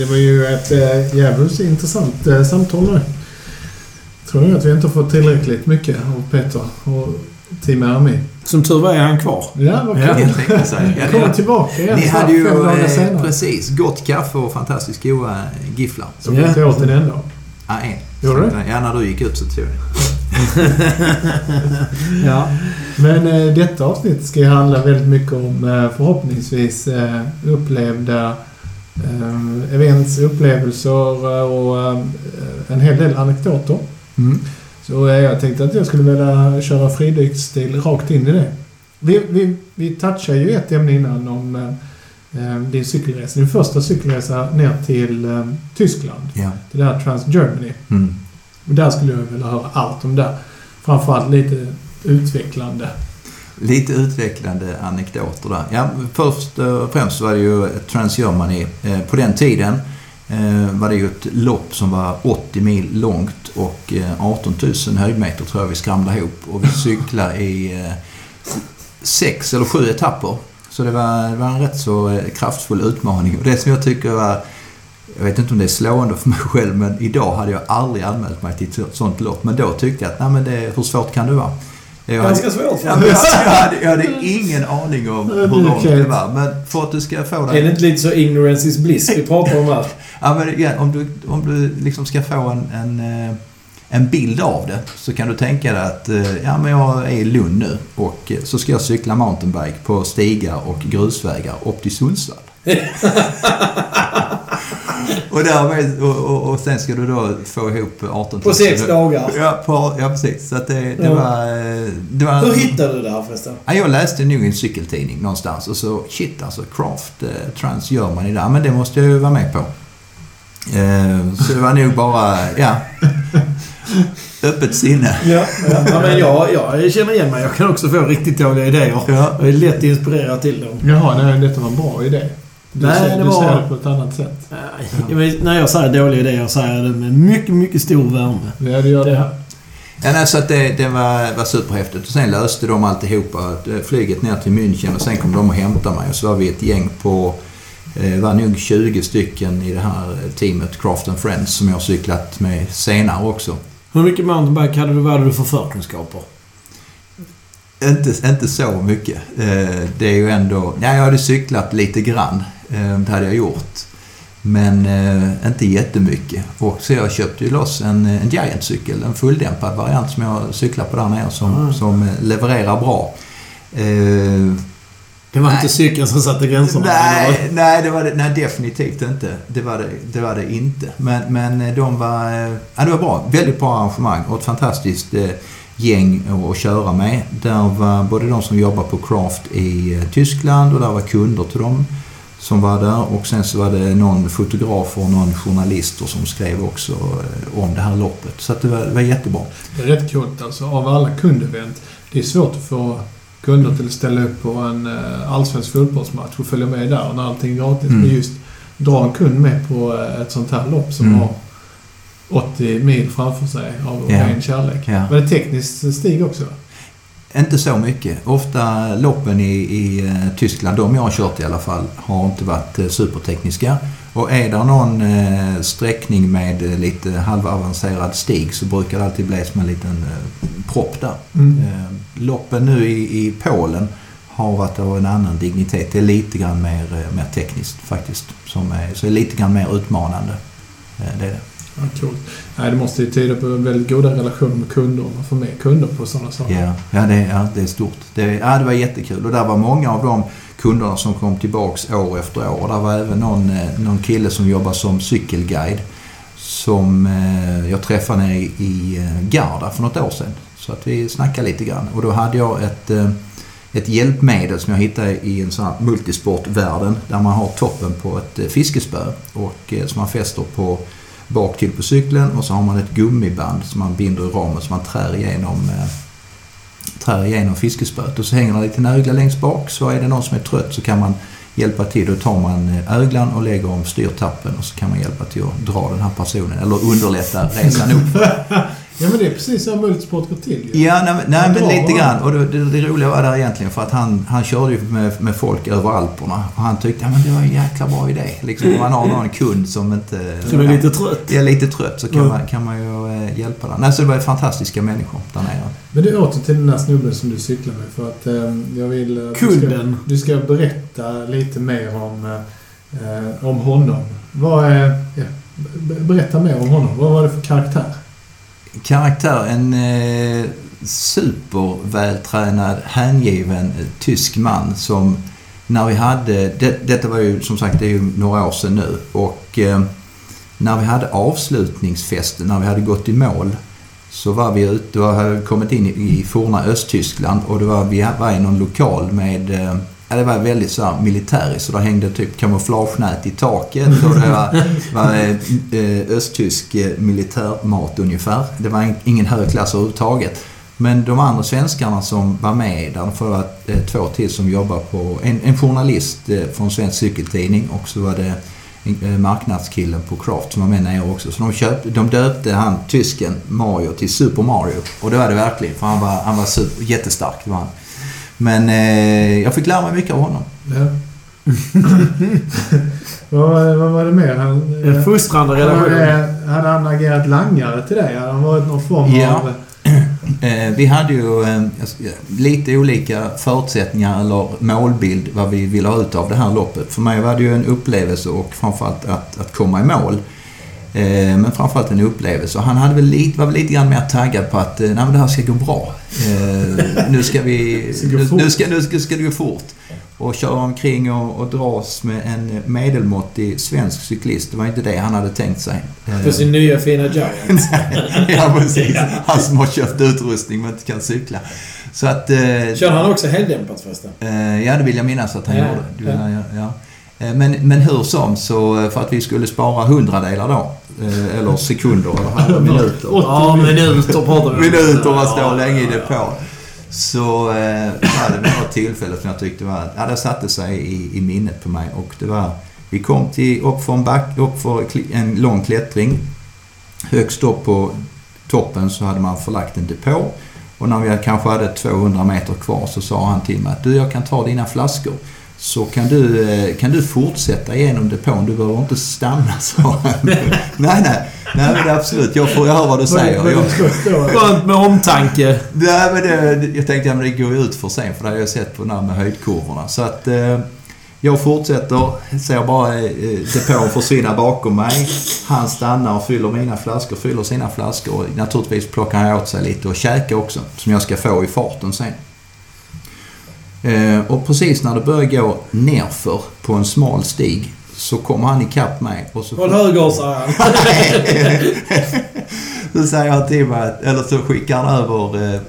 Det var ju ett äh, jävligt intressant äh, samtal nu. Tror jag att vi inte har fått tillräckligt mycket av Peter och Team Army. Som tur var är han kvar. Ja, vad kul. Ja, jag. Ja, Kommer det- tillbaka igen Ni snart, hade ju eh, precis gott kaffe och fantastiskt goda gifflar. Så vi inte åt en enda. Ja, en. Gjorde du? Ja, när du gick ut så tog jag. Ja. Men eh, detta avsnitt ska ju handla väldigt mycket om eh, förhoppningsvis eh, upplevda eh, events, upplevelser och eh, en hel del anekdoter. Mm. Så eh, jag tänkte att jag skulle vilja köra fridyksstil rakt in i det. Vi, vi, vi touchade ju ett ämne innan om eh, din cykelresa. Din första cykelresa ner till Tyskland. Ja. Det där Trans Germany. Mm. Och där skulle jag vilja höra allt om det. Framförallt lite utvecklande. Lite utvecklande anekdoter där. Ja, först och främst så var det ju Trans-Germany. Eh, På den tiden eh, var det ju ett lopp som var 80 mil långt och eh, 18 000 höjdmeter tror jag vi skramlade ihop. Och vi cyklade i eh, sex eller sju etapper. Så det var, det var en rätt så eh, kraftfull utmaning. Och det som jag tycker var jag vet inte om det är slående för mig själv, men idag hade jag aldrig anmält mig till ett sånt lopp. Men då tyckte jag att, nej men det, hur svårt kan det vara? Jag hade- Ganska svårt men jag, hade, jag hade ingen aning om hur långt det var. Men för att du ska få Är det det... inte lite så ignorance is bliss vi pratar om här? Ja, men, ja, om du, om du liksom ska få en, en, eh, en bild av det så kan du tänka dig att eh, ja, men jag är i Lund nu och eh, så ska jag cykla mountainbike på stigar och grusvägar upp till Sundsvall. och, därmed, och, och, och sen ska du då få ihop 18 000. På sex dagar. Ja, på, ja precis. Så att det, det, Ja. var, eh, det var... Hur hittade du det här förresten? Ja, jag läste nog i en cykeltidning någonstans och så shit alltså Craft eh, Trans Germany där. Men det måste jag ju vara med på. Eh, så det var nog bara, ja. Öppet sinne. Ja, ja. ja men jag, jag känner igen mig. Jag kan också få riktigt dåliga idéer. Ja. Jag är lätt inspirerad till dem. Jaha, nej, detta var en bra idé. Du, Nej, ser, det du var- ser det på ett annat sätt. Jag vet, när jag säger dåliga idéer säger jag det med mycket, mycket stor värme. Ja, det gör det. Det, Ja, nej, så att det, det var, var superhäftigt. Och sen löste de alltihopa. eh, Flyget ner till München och sen kom de och hämtade mig. Och så var vi ett gäng på, eh, var nog 20 stycken i det här teamet Craft and Friends som jag har cyklat med senare också. hur mycket mountainbike hade du, vad hade du för förkunskaper? Inte, inte så mycket. Eh, Det är ju ändå... Ja, jag hade cyklat lite grann. Eh, Det hade jag gjort. Men eh, inte jättemycket. Och så jag köpte ju loss en, en Giant-cykel. En fulldämpad variant som jag cyklar på där nere som, Ah. som eh, levererar bra. Eh, Det var Nej. inte cykeln som satte gränserna? Nej, nej, det var det, nej, definitivt inte. Det var det, det, var det inte. Men, men eh, de var... eh, Ja, det var bra. Väldigt bra arrangemang och ett fantastiskt eh, gäng att, köra med. Där var både de som jobbar på Craft i eh, Tyskland och där var kunder till dem som var där. Och sen så var det någon fotograf och någon journalist som skrev också eh, om det här loppet. Så det, var, det var jättebra. Det är rätt coolt alltså. Av alla kundevent. Det är svårt att få kunder till att ställa upp på en eh, allsvensk fotbollsmatch och följa med där när allting är gratis. Mm. Men just dra en kund med på eh, ett sånt här lopp som Mm. har 80 mil framför sig av Ja. ren kärlek. Ja. Var det tekniskt stig också? Inte så mycket. Ofta loppen i, i eh, Tyskland, de jag har kört i alla fall, har inte varit eh, supertekniska. Och är det någon eh, sträckning med lite halvavancerad stig så brukar det alltid bli som en liten propp där. Mm. Loppen nu i, i Polen har varit av en annan dignitet. Det är lite grann mer, mer tekniskt faktiskt. Som är, så är lite grann mer utmanande. Det är det. Ja, coolt. Nej, det måste ju tyda på väldigt goda relationer med kunder. Man får med kunder på sådana saker. Ja, ja, det, ja det är stort. Det, ja, det var jättekul. Och där var många av de kunderna som kom tillbaks år efter år. Där var även någon, eh, någon kille som jobbar som cykelguide. Som eh, jag träffade nere i, eh, Garda för något år sedan. Så att vi snackade lite grann. Och då hade jag ett, ett hjälpmedel som jag hittade i en sån här multisportvärlden. Där man har toppen på ett fiskespö. Och som man fäster på bak till på cykeln och så har man ett gummiband som man binder i ramen så man trär igenom, eh, trär igenom fiskespöet. Och så hänger det en liten ögla längst bak så är det någon som är trött så kan man hjälpa till. Då tar man eh, öglan och lägger om styrtappen och så kan man hjälpa till att dra den här personen eller underlätta resan upp. Ja, men det är precis så multisport går till ju. Ja, nej, men- nej men lite grann. Och det, det, det roliga var där egentligen för att han, han körde ju med, med folk över Alperna. Och han tyckte att det var en jäkla bra idé. Liksom, om man har någon kund som inte... Som är lite trött. är lite trött så kan, Mm. man, kan man ju eh, hjälpa den. Nej, så det var fantastiska människor där nere. Men du åter till den där snubben som du cyklar med för att eh, jag vill... eh, du ska- Kunden. Du ska berätta lite mer om, eh, om honom. Vad är... Ja, be- berätta mer om honom. Vad var det för karaktär? Karaktär, en eh, supervältränad, hängiven eh, tysk man som när vi hade, det, detta var ju som sagt det är ju några år sedan nu och eh, när vi hade avslutningsfesten, när vi hade gått i mål så var vi ute och hade kommit in i, i forna Östtyskland och det var, vi var i någon lokal med eh, Ja, det var väldigt så här militäriskt så där hängde typ kamouflagenät i taket och det var, var eh, eh, östtysk eh, militärmat ungefär. Det var in- ingen hög klass överhuvudtaget. Men de andra svenskarna som var med där, för det var två till som jobbar på, en, en journalist från Svensk Cykeltidning och så var det en, marknadskillen på Craft som var med nere också. Så de, köpte, de döpte han, tysken, Mario till Super Mario. Och det var det verkligen, för han var, han var super, jättestark. Det var han. Men eh, jag fick lära mig mycket av honom. Ja. vad, var det- vad var det mer? Han, En fostrande relation. hade, hade han agerat langare till dig? Hade han varit någon form Ja. av... Eh, vi hade ju eh, lite olika förutsättningar eller målbild vad vi ville ha ut av det här loppet. För mig var det ju en upplevelse och framförallt att, att komma i mål. Eh, men framförallt en upplevelse. Och han hade väl lite, var väl lite grann mer taggad på att eh, Nej, men det här ska gå bra. Eh, nu ska vi... Nu, nu, ska, nu ska, ska det gå fort. Och köra omkring och, och dras med en medelmåttig svensk cyklist. Det var inte det han hade tänkt sig. För sin nya fina Giant. ja, precis. Han som har köpt utrustning men inte kan cykla. Så att... Kör han också heldämpat förresten? ja, det vill jag minnas att han Ja, gjorde. Ja. ja. Men, men hur som, så för att vi skulle spara hundradelar då, eller sekunder eller halva minuter. Ja, minuter pratar vi. Minuter man står Ja, länge i depå. Så eh, var det några tillfällen som jag tyckte var, ja det satte sig i, i minnet på mig och det var, vi kom till, upp för en back, upp för en lång klättring. Högst upp på toppen så hade man förlagt en depå och när vi kanske hade 200 meter kvar så sa han till mig att du jag kan ta dina flaskor. Så kan du, eh, kan du fortsätta genom depån, du behöver inte stanna, sa han. nej, nej, nej men det är absolut, jag får jag hör vad du säger. Skönt med omtanke. Nej, men det, jag tänkte att det går ut för sen för det har jag sett på den här med höjdkurvorna. Så att eh, jag fortsätter, ser bara eh, depån försvinna bakom mig. Han stannar och fyller mina flaskor, fyller sina flaskor och naturligtvis plockar han åt sig lite och käkar också som jag ska få i farten sen. Eh, och precis när det börjar gå nerför på en smal stig så kommer han ikapp mig och så... Håll höger, sa han. Så säger han till mig, eller så skickar han över eh,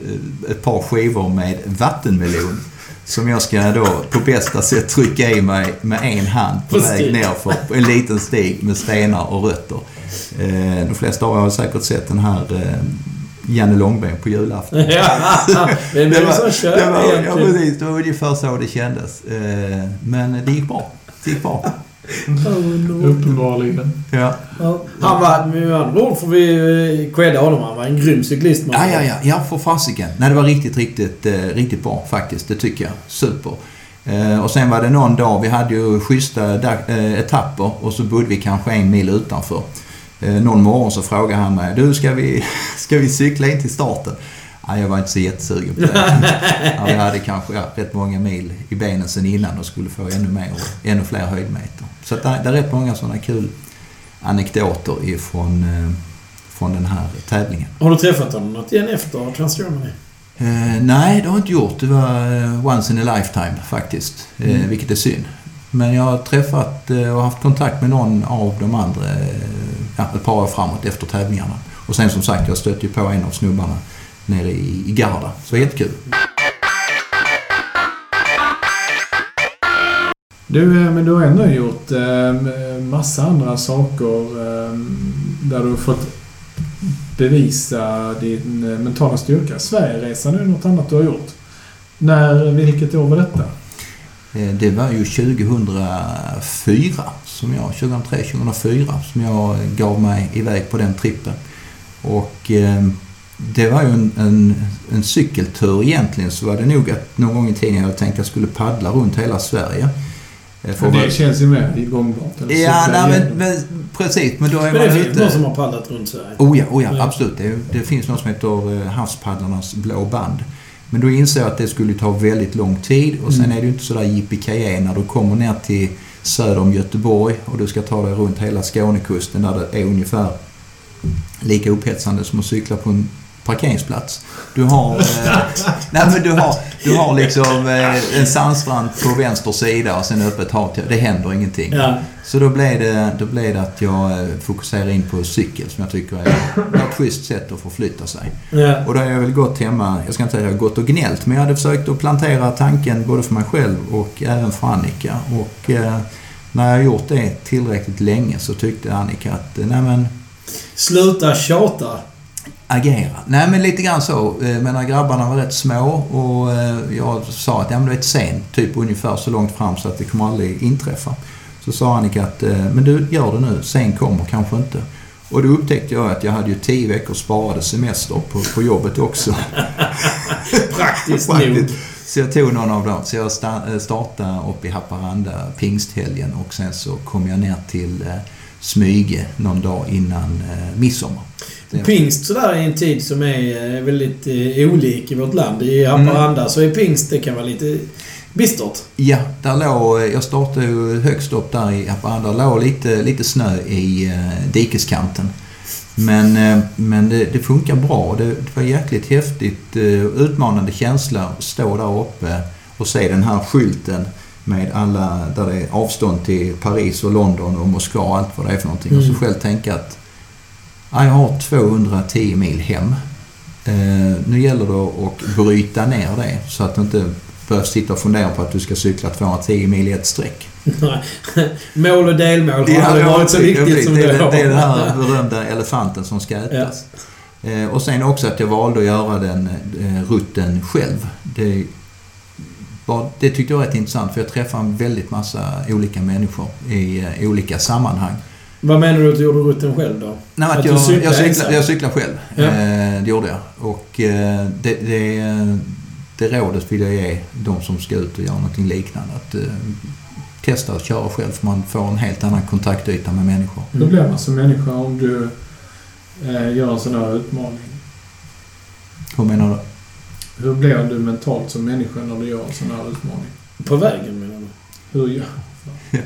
ett par skivor med vattenmelon. Som jag ska då på bästa sätt trycka i mig med en hand på väg nerför på en liten stig med stenar och rötter. Eh, de flesta av er har säkert sett den här Janne Långben på julafton. ja, men det kör det var, ja, precis, det var ungefär så det kändes. Eh, men det gick bra. Det gick bra. Uppenbarligen. Ja. Han var, med andra ord får vi eh, credda honom. Han var en grym cyklist. Ja, ja, ja, ja för fasiken. Nej, det var riktigt, riktigt, eh, riktigt bra faktiskt. Det tycker jag. Super. Och sen var det någon dag, vi hade ju schyssta etapper och så bodde vi kanske en mil utanför. Eh, någon morgon så frågade han mig, du ska vi, ska vi cykla in till starten? Nej, jag var inte så jättesugen på det. Ja, vi hade kanske ja, rätt många mil i benen sen innan och skulle få ännu mer och ännu fler höjdmeter. Så det, är rätt många sådana kul anekdoter ifrån eh, från den här tävlingen. Har du träffat honom något igen efter Transgermany? Eh, nej, det har jag inte gjort. Det var eh, once in a lifetime faktiskt. Eh, Mm. Vilket är synd. Men jag har träffat eh, och haft kontakt med någon av de andra eh, ja, ett par år framåt efter tävlingarna. Och sen som sagt, jag stötte ju på en av snubbarna nere i, i Garda. Så jättekul. Du, eh, men du har ändå gjort eh, massa andra saker eh, där du har fått bevisa din eh, mentala styrka. Sverigeresan är något annat du har gjort. När, vilket år var detta? Eh, Det var ju 2004, som jag, 2003-2004, som jag gav mig iväg på den trippen. Och eh, det var ju en, en, en cykeltur egentligen så var det nog att någon gång i tiden jag hade tänkt att jag skulle paddla runt hela Sverige. Eh, för Men att- det känns ju mer gångbart. Ja, nej, men, men precis. Men då är Men man det finns ute. någon som har paddlat runt Sverige. Oh ja, oh ja Ja. absolut. Det, det finns något som heter eh, Havspaddlarnas blå band. Men då inser jag att det skulle ta väldigt lång tid och sen Mm. är det ju inte sådär yippee när du kommer ner till söder om Göteborg och du ska ta dig runt hela Skånekusten där det är ungefär lika upphetsande som att cykla på en parkeringsplats. Du har, eh, nej men du har, du har liksom eh, en sandstrand på vänster sida och sen öppet hav. Det händer ingenting. Ja. Så då blev, det, då blev det att jag eh, fokuserar in på cykel som jag tycker är ett schysst sätt att förflytta sig. Ja. Och då har jag väl gått hemma, jag ska inte säga att jag har gått och gnällt, men jag hade försökt att plantera tanken både för mig själv och även för Annika. Och eh, när jag har gjort det tillräckligt länge så tyckte Annika att, eh, nej men Sluta tjata. Agera. Nej men lite grann så. Eh, Men grabbarna var rätt små och eh, jag sa att ja, men du vet sen, typ ungefär så långt fram så att det kommer aldrig inträffa. Så sa Annika att eh, men du gör det nu, sen kommer kanske inte. Och då upptäckte jag att jag hade ju tio veckor sparade semester på, på jobbet också. Praktiskt nog. Så jag tog någon av dem. Så jag sta- startade upp i Haparanda pingsthelgen och sen så kom jag ner till Smyge någon dag innan midsommar. Pingst sådär i en tid som är eh, väldigt eh, olik i vårt land. I Haparanda så är pingst, det kan vara lite bistert. Ja, där låg, jag startade ju högst upp där i Haparanda. Där låg lite, lite snö i eh, dikeskanten. Men, eh, men det, det funkar bra. Det, det var jäkligt häftigt. Eh, utmanande känsla att stå där uppe och se den här skylten med alla, där det är avstånd till Paris och London och Moskva och allt vad det är för någonting. Och så Mm. själv tänka att jag har 210 mil hem. Eh, nu gäller det att bryta ner det så att du inte behöver sitta och fundera på att du ska cykla 210 mil i ett streck. Mål och delmål har aldrig varit så viktigt som det, då. det är den här berömda elefanten som ska ätas. Eh, och sen också att jag valde att göra den eh, rutten själv. Det, det tyckte jag var rätt intressant för jag träffade en väldigt massa olika människor i olika sammanhang. Vad menar du att du gjorde rutten själv då? Nej, Att att jag, cyklar jag, cyklar, jag cyklar själv. Ja. Eh, det gjorde jag. Och eh, det, det, det rådet vill jag ge de som ska ut och göra någonting liknande. Att eh, testa att köra själv för man får en helt annan kontaktyta med människor. Hur blir man som människa om du eh, gör en sån här utmaning? Hur menar du? Hur blir du mentalt som människa när du gör en sån här utmaning? På vägen menar du? Hur gör...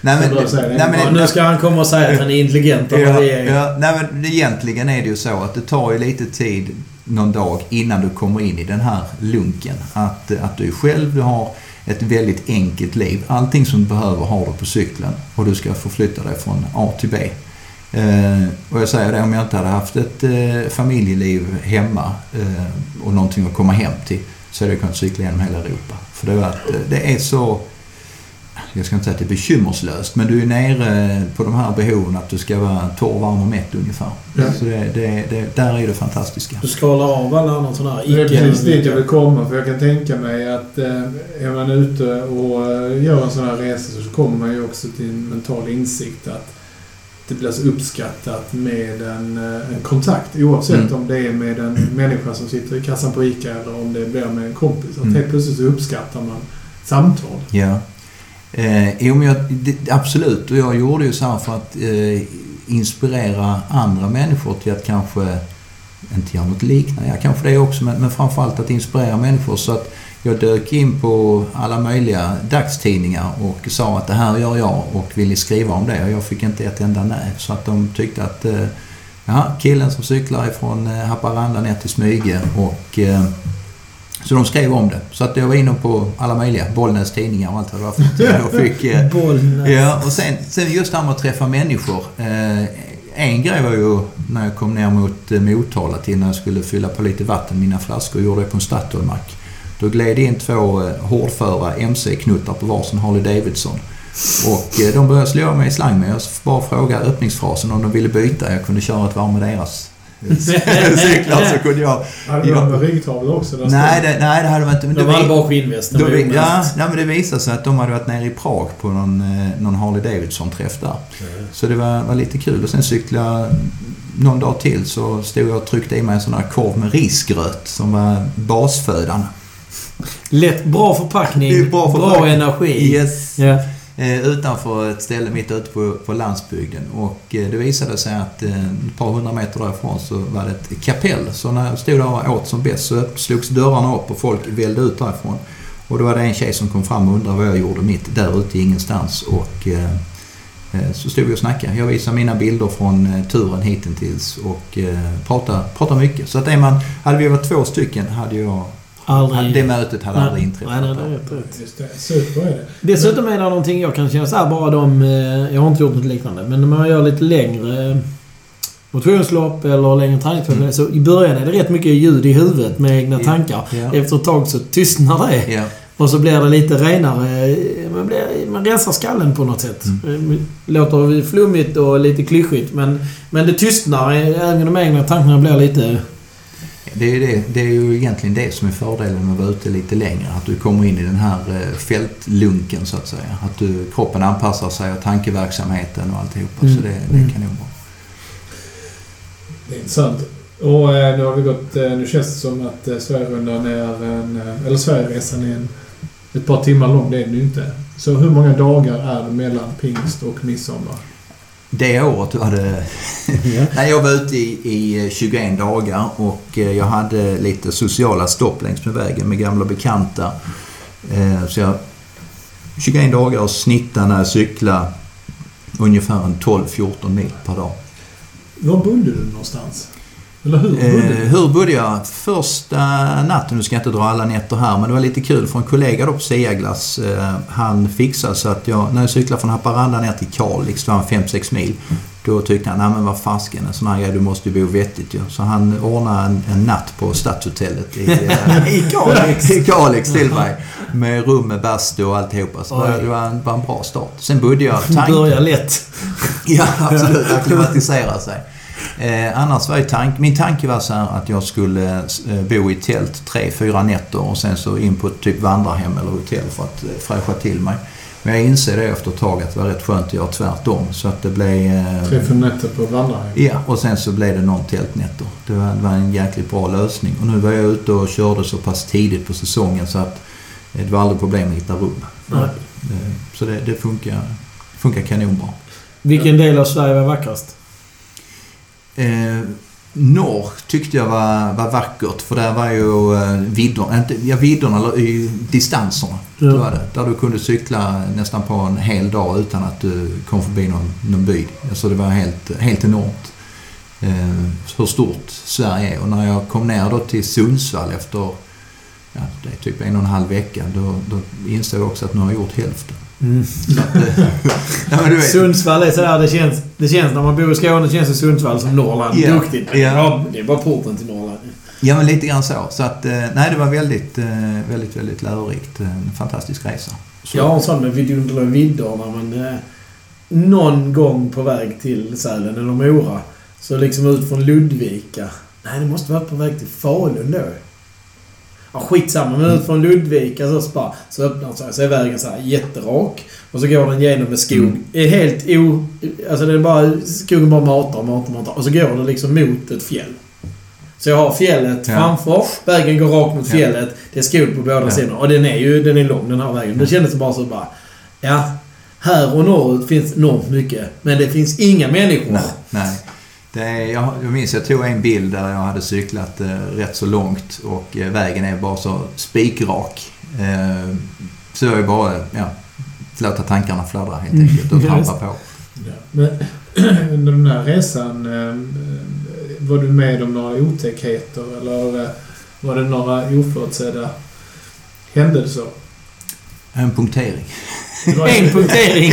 Nej, det. nej, men, Ja, nu ska han komma och säga att han är intelligent av ja, regeringen. ja, nej, men egentligen är det ju så att det tar ju lite tid någon dag innan du kommer in i den här lunken. Att, att du är själv, du har ett väldigt enkelt liv. Allting som du behöver har du på cykeln och du ska förflytta dig från A till B. Eh, och jag säger det, om jag inte hade haft ett eh, familjeliv hemma eh, och någonting att komma hem till så hade jag kunnat cykla genom hela Europa. För det, var att, det är så jag ska inte säga att det är bekymmerslöst, men du är nere på de här behoven att du ska vara torr, varm och mätt ungefär. Ja. Så det, det, det, där är det fantastiska. Du skalar av alla andra sådana här Det är precis dit jag icke... vill komma. För jag kan tänka mig att eh, är man ute och eh, gör en sån här resa så kommer man ju också till en mental insikt att det blir så uppskattat med en, eh, en kontakt. Oavsett Mm. om det är med en människa som sitter i kassan på ICA eller om det blir med en kompis. Att Mm. helt plötsligt så uppskattar man samtal. Ja. Eh, jo, men jag, det, absolut. Och jag gjorde ju så här för att eh, inspirera andra människor till att kanske inte göra något liknande. Ja, kanske det också, men, men framförallt att inspirera människor. Så att jag dök in på alla möjliga dagstidningar och sa att det här gör jag och vill ni skriva om det? Och jag fick inte ett enda nej. Så att de tyckte att eh, ja, killen som cyklar ifrån eh, Haparanda ner till Smyge och eh, så de skrev om det. Så att jag var inne på alla möjliga, Bollnäs tidningar och allt vad det var för fick, eh. Ja, och sen, sen just det här med att träffa människor. Eh, en grej var ju när jag kom ner mot eh, Motala till när jag skulle fylla på lite vatten mina flaskor. Gjorde det på en Statoilmack. Då gled in två eh, hårdföra MC-knuttar på varsin Harley Davidson. Och eh, de började slå mig i slang med. Jag bara frågade öppningsfrasen om de ville byta. Jag kunde köra ett varv med deras cyklar så kunde jag... Hade Ja. de med ryggtavlor också? Där Nej, det, nej, det hade man inte. Men De det hade bara skinnvästen. ja, nej, men det visade sig att de hade varit nere i Prag på någon, eh, någon Harley Davidson-träff där. Så det var, var lite kul. Och sen cyklade jag någon dag till så stod jag och tryckte i mig en sån här korv med risgröt som var basfödan. Lätt, bra förpackning, Det är bra bra förpackning. energi. Yes. Ja. Eh, utanför ett ställe mitt ute på, på landsbygden. Och eh, det visade sig att eh, ett par hundra meter därifrån så var det ett kapell. Så när jag stod där och åt som bäst så slogs dörrarna upp och folk vällde ut därifrån. Och då var det en tjej som kom fram och undrade vad jag gjorde mitt där ute i ingenstans. Och eh, eh, så stod vi och snackade. Jag visade mina bilder från eh, turen hittills och pratade, pratade mycket. Så att är man, hade vi varit två stycken hade jag... Aldrig... Det mötet hade Nej. aldrig inträffat. Nej, nej, det är rätt, rätt. Just det. Super är det. Dessutom är det någonting jag kan känna så här bara de... eh, Jag har inte gjort något liknande. Men när man gör lite längre eh, motionslopp eller längre träningspass. Mm. Så i början är det rätt mycket ljud i huvudet med egna Ja. tankar. Ja. Efter ett tag så tystnar det. Ja. Och så blir det lite renare. Man, blir, man rensar skallen på något sätt. Mm. Eh, Låter flummigt och lite klyschigt. Men, men det tystnar. eh, Även de egna tankarna blir lite... Det är, det, det är ju egentligen det som är fördelen med att vara ute lite längre. Att du kommer in i den här eh, fältlunken så att säga. Att du, kroppen anpassar sig och tankeverksamheten och alltihopa. Mm. Så det, det Mm. kan nog vara. Det är intressant. Och eh, nu har vi gått... Eh, nu känns det som att Sverigerundan är en... Eller Sverigeresan är en, ett par timmar lång. Det är den ju inte. Så hur många dagar är det mellan pingst och midsommar? Det året du hade... Nej, jag var ute i, i 21 dagar och eh, jag hade lite sociala stopp längs med vägen med gamla bekanta. Eh, Så jag... 21 dagar och snittade när jag cyklade ungefär en 12-14 mil per dag. Var bodde du någonstans? Eller hur bodde Eh, hur bodde jag? Första natten, nu ska jag inte dra alla nätter här, men det var lite kul för en kollega då på Seaglass, eh, han fixade så att jag, när jag cyklade från Haparanda ner till Kalix, det var 5-6 mil, då tyckte han, nej men vad fasken, en sån här grej, du måste ju bo vettigt ju. Så han ordnade en, en natt på Stadshotellet i, I Kalix. i Kalix till mig. Med rum med bastu och alltihopa. Så Oj. det var en, var en bra start. Sen bodde jag... tank- Börjar lätt. Ja, absolut. Akklimatisera sig. Eh, annars var tank, min tanke var så att jag skulle eh, bo i tält tre, fyra nätter och sen så in på typ vandrarhem eller hotell för att eh, fräscha till mig. Men jag inser det efter ett tag att det var rätt skönt att göra tvärtom. Så att det blev... Eh, Tre, fyra nätter på vandrarhem. Ja, och sen så blev det någon tältnätter. Det var, det var en jäkligt bra lösning. Och nu var jag ute och körde så pass tidigt på säsongen så att det var aldrig problem att hitta rum. Eh, Så det, det funkar, funkar kanonbra. Vilken del av Sverige var vackrast? Eh, norr tyckte jag var, var vackert för där var ju eh, vidderna, inte, ja vidderna, eller i distanserna. Ja. Det var det. Där du kunde cykla nästan på en hel dag utan att du kom förbi någon, någon by. Alltså det var helt, helt enormt. Eh, hur stort Sverige är. Och när jag kom ner då till Sundsvall efter ja, det är typ en och en halv vecka, då, då insåg jag också att nu har jag gjort hälften. Mm. Eh, ja, Sundsvall är sådär, det känns, det känns när man bor i Skåne känns det Sundsvall som Norrland. Ja. Duktigt. Men Ja. Det, är bara, porten till Norrland. Ja, men lite grann så. Så att, eh, nej, det var väldigt, eh, väldigt, väldigt lärorikt. En fantastisk resa. Så, Jag har en sån med vidunderliga vidderna men eh, någon gång på väg till Sälen eller Mora så liksom ut från Ludvika. Nej, det måste vara på väg till Falun då. Ja, skitsamma. Men ut från Ludvika så, bara, så öppnar sig så är vägen så här jätterak. Och så går den genom en skog. Mm. Är helt o... Alltså det är bara... Skogen bara matar, matar, matar. Och så går det liksom mot ett fjäll. Så jag har fjället Ja. framför. Vägen går rakt mot Ja. fjället. Det är skog på båda Ja. sidorna. Och den är ju den är lång den här vägen. Det kändes bara så bara... Ja, här och norrut finns enormt mycket. Men det finns inga människor. nej, nej. Det är, jag, jag minns jag tog en bild där jag hade cyklat eh, rätt så långt och eh, vägen är bara så spikrak. Eh, så jag är bara, ja, låta tankarna fladdra helt Mm. enkelt och trampa på. Ja. Men under den här resan, eh, var du med om några otäckheter eller eh, var det några oförutsedda händelser? En punktering. En punktering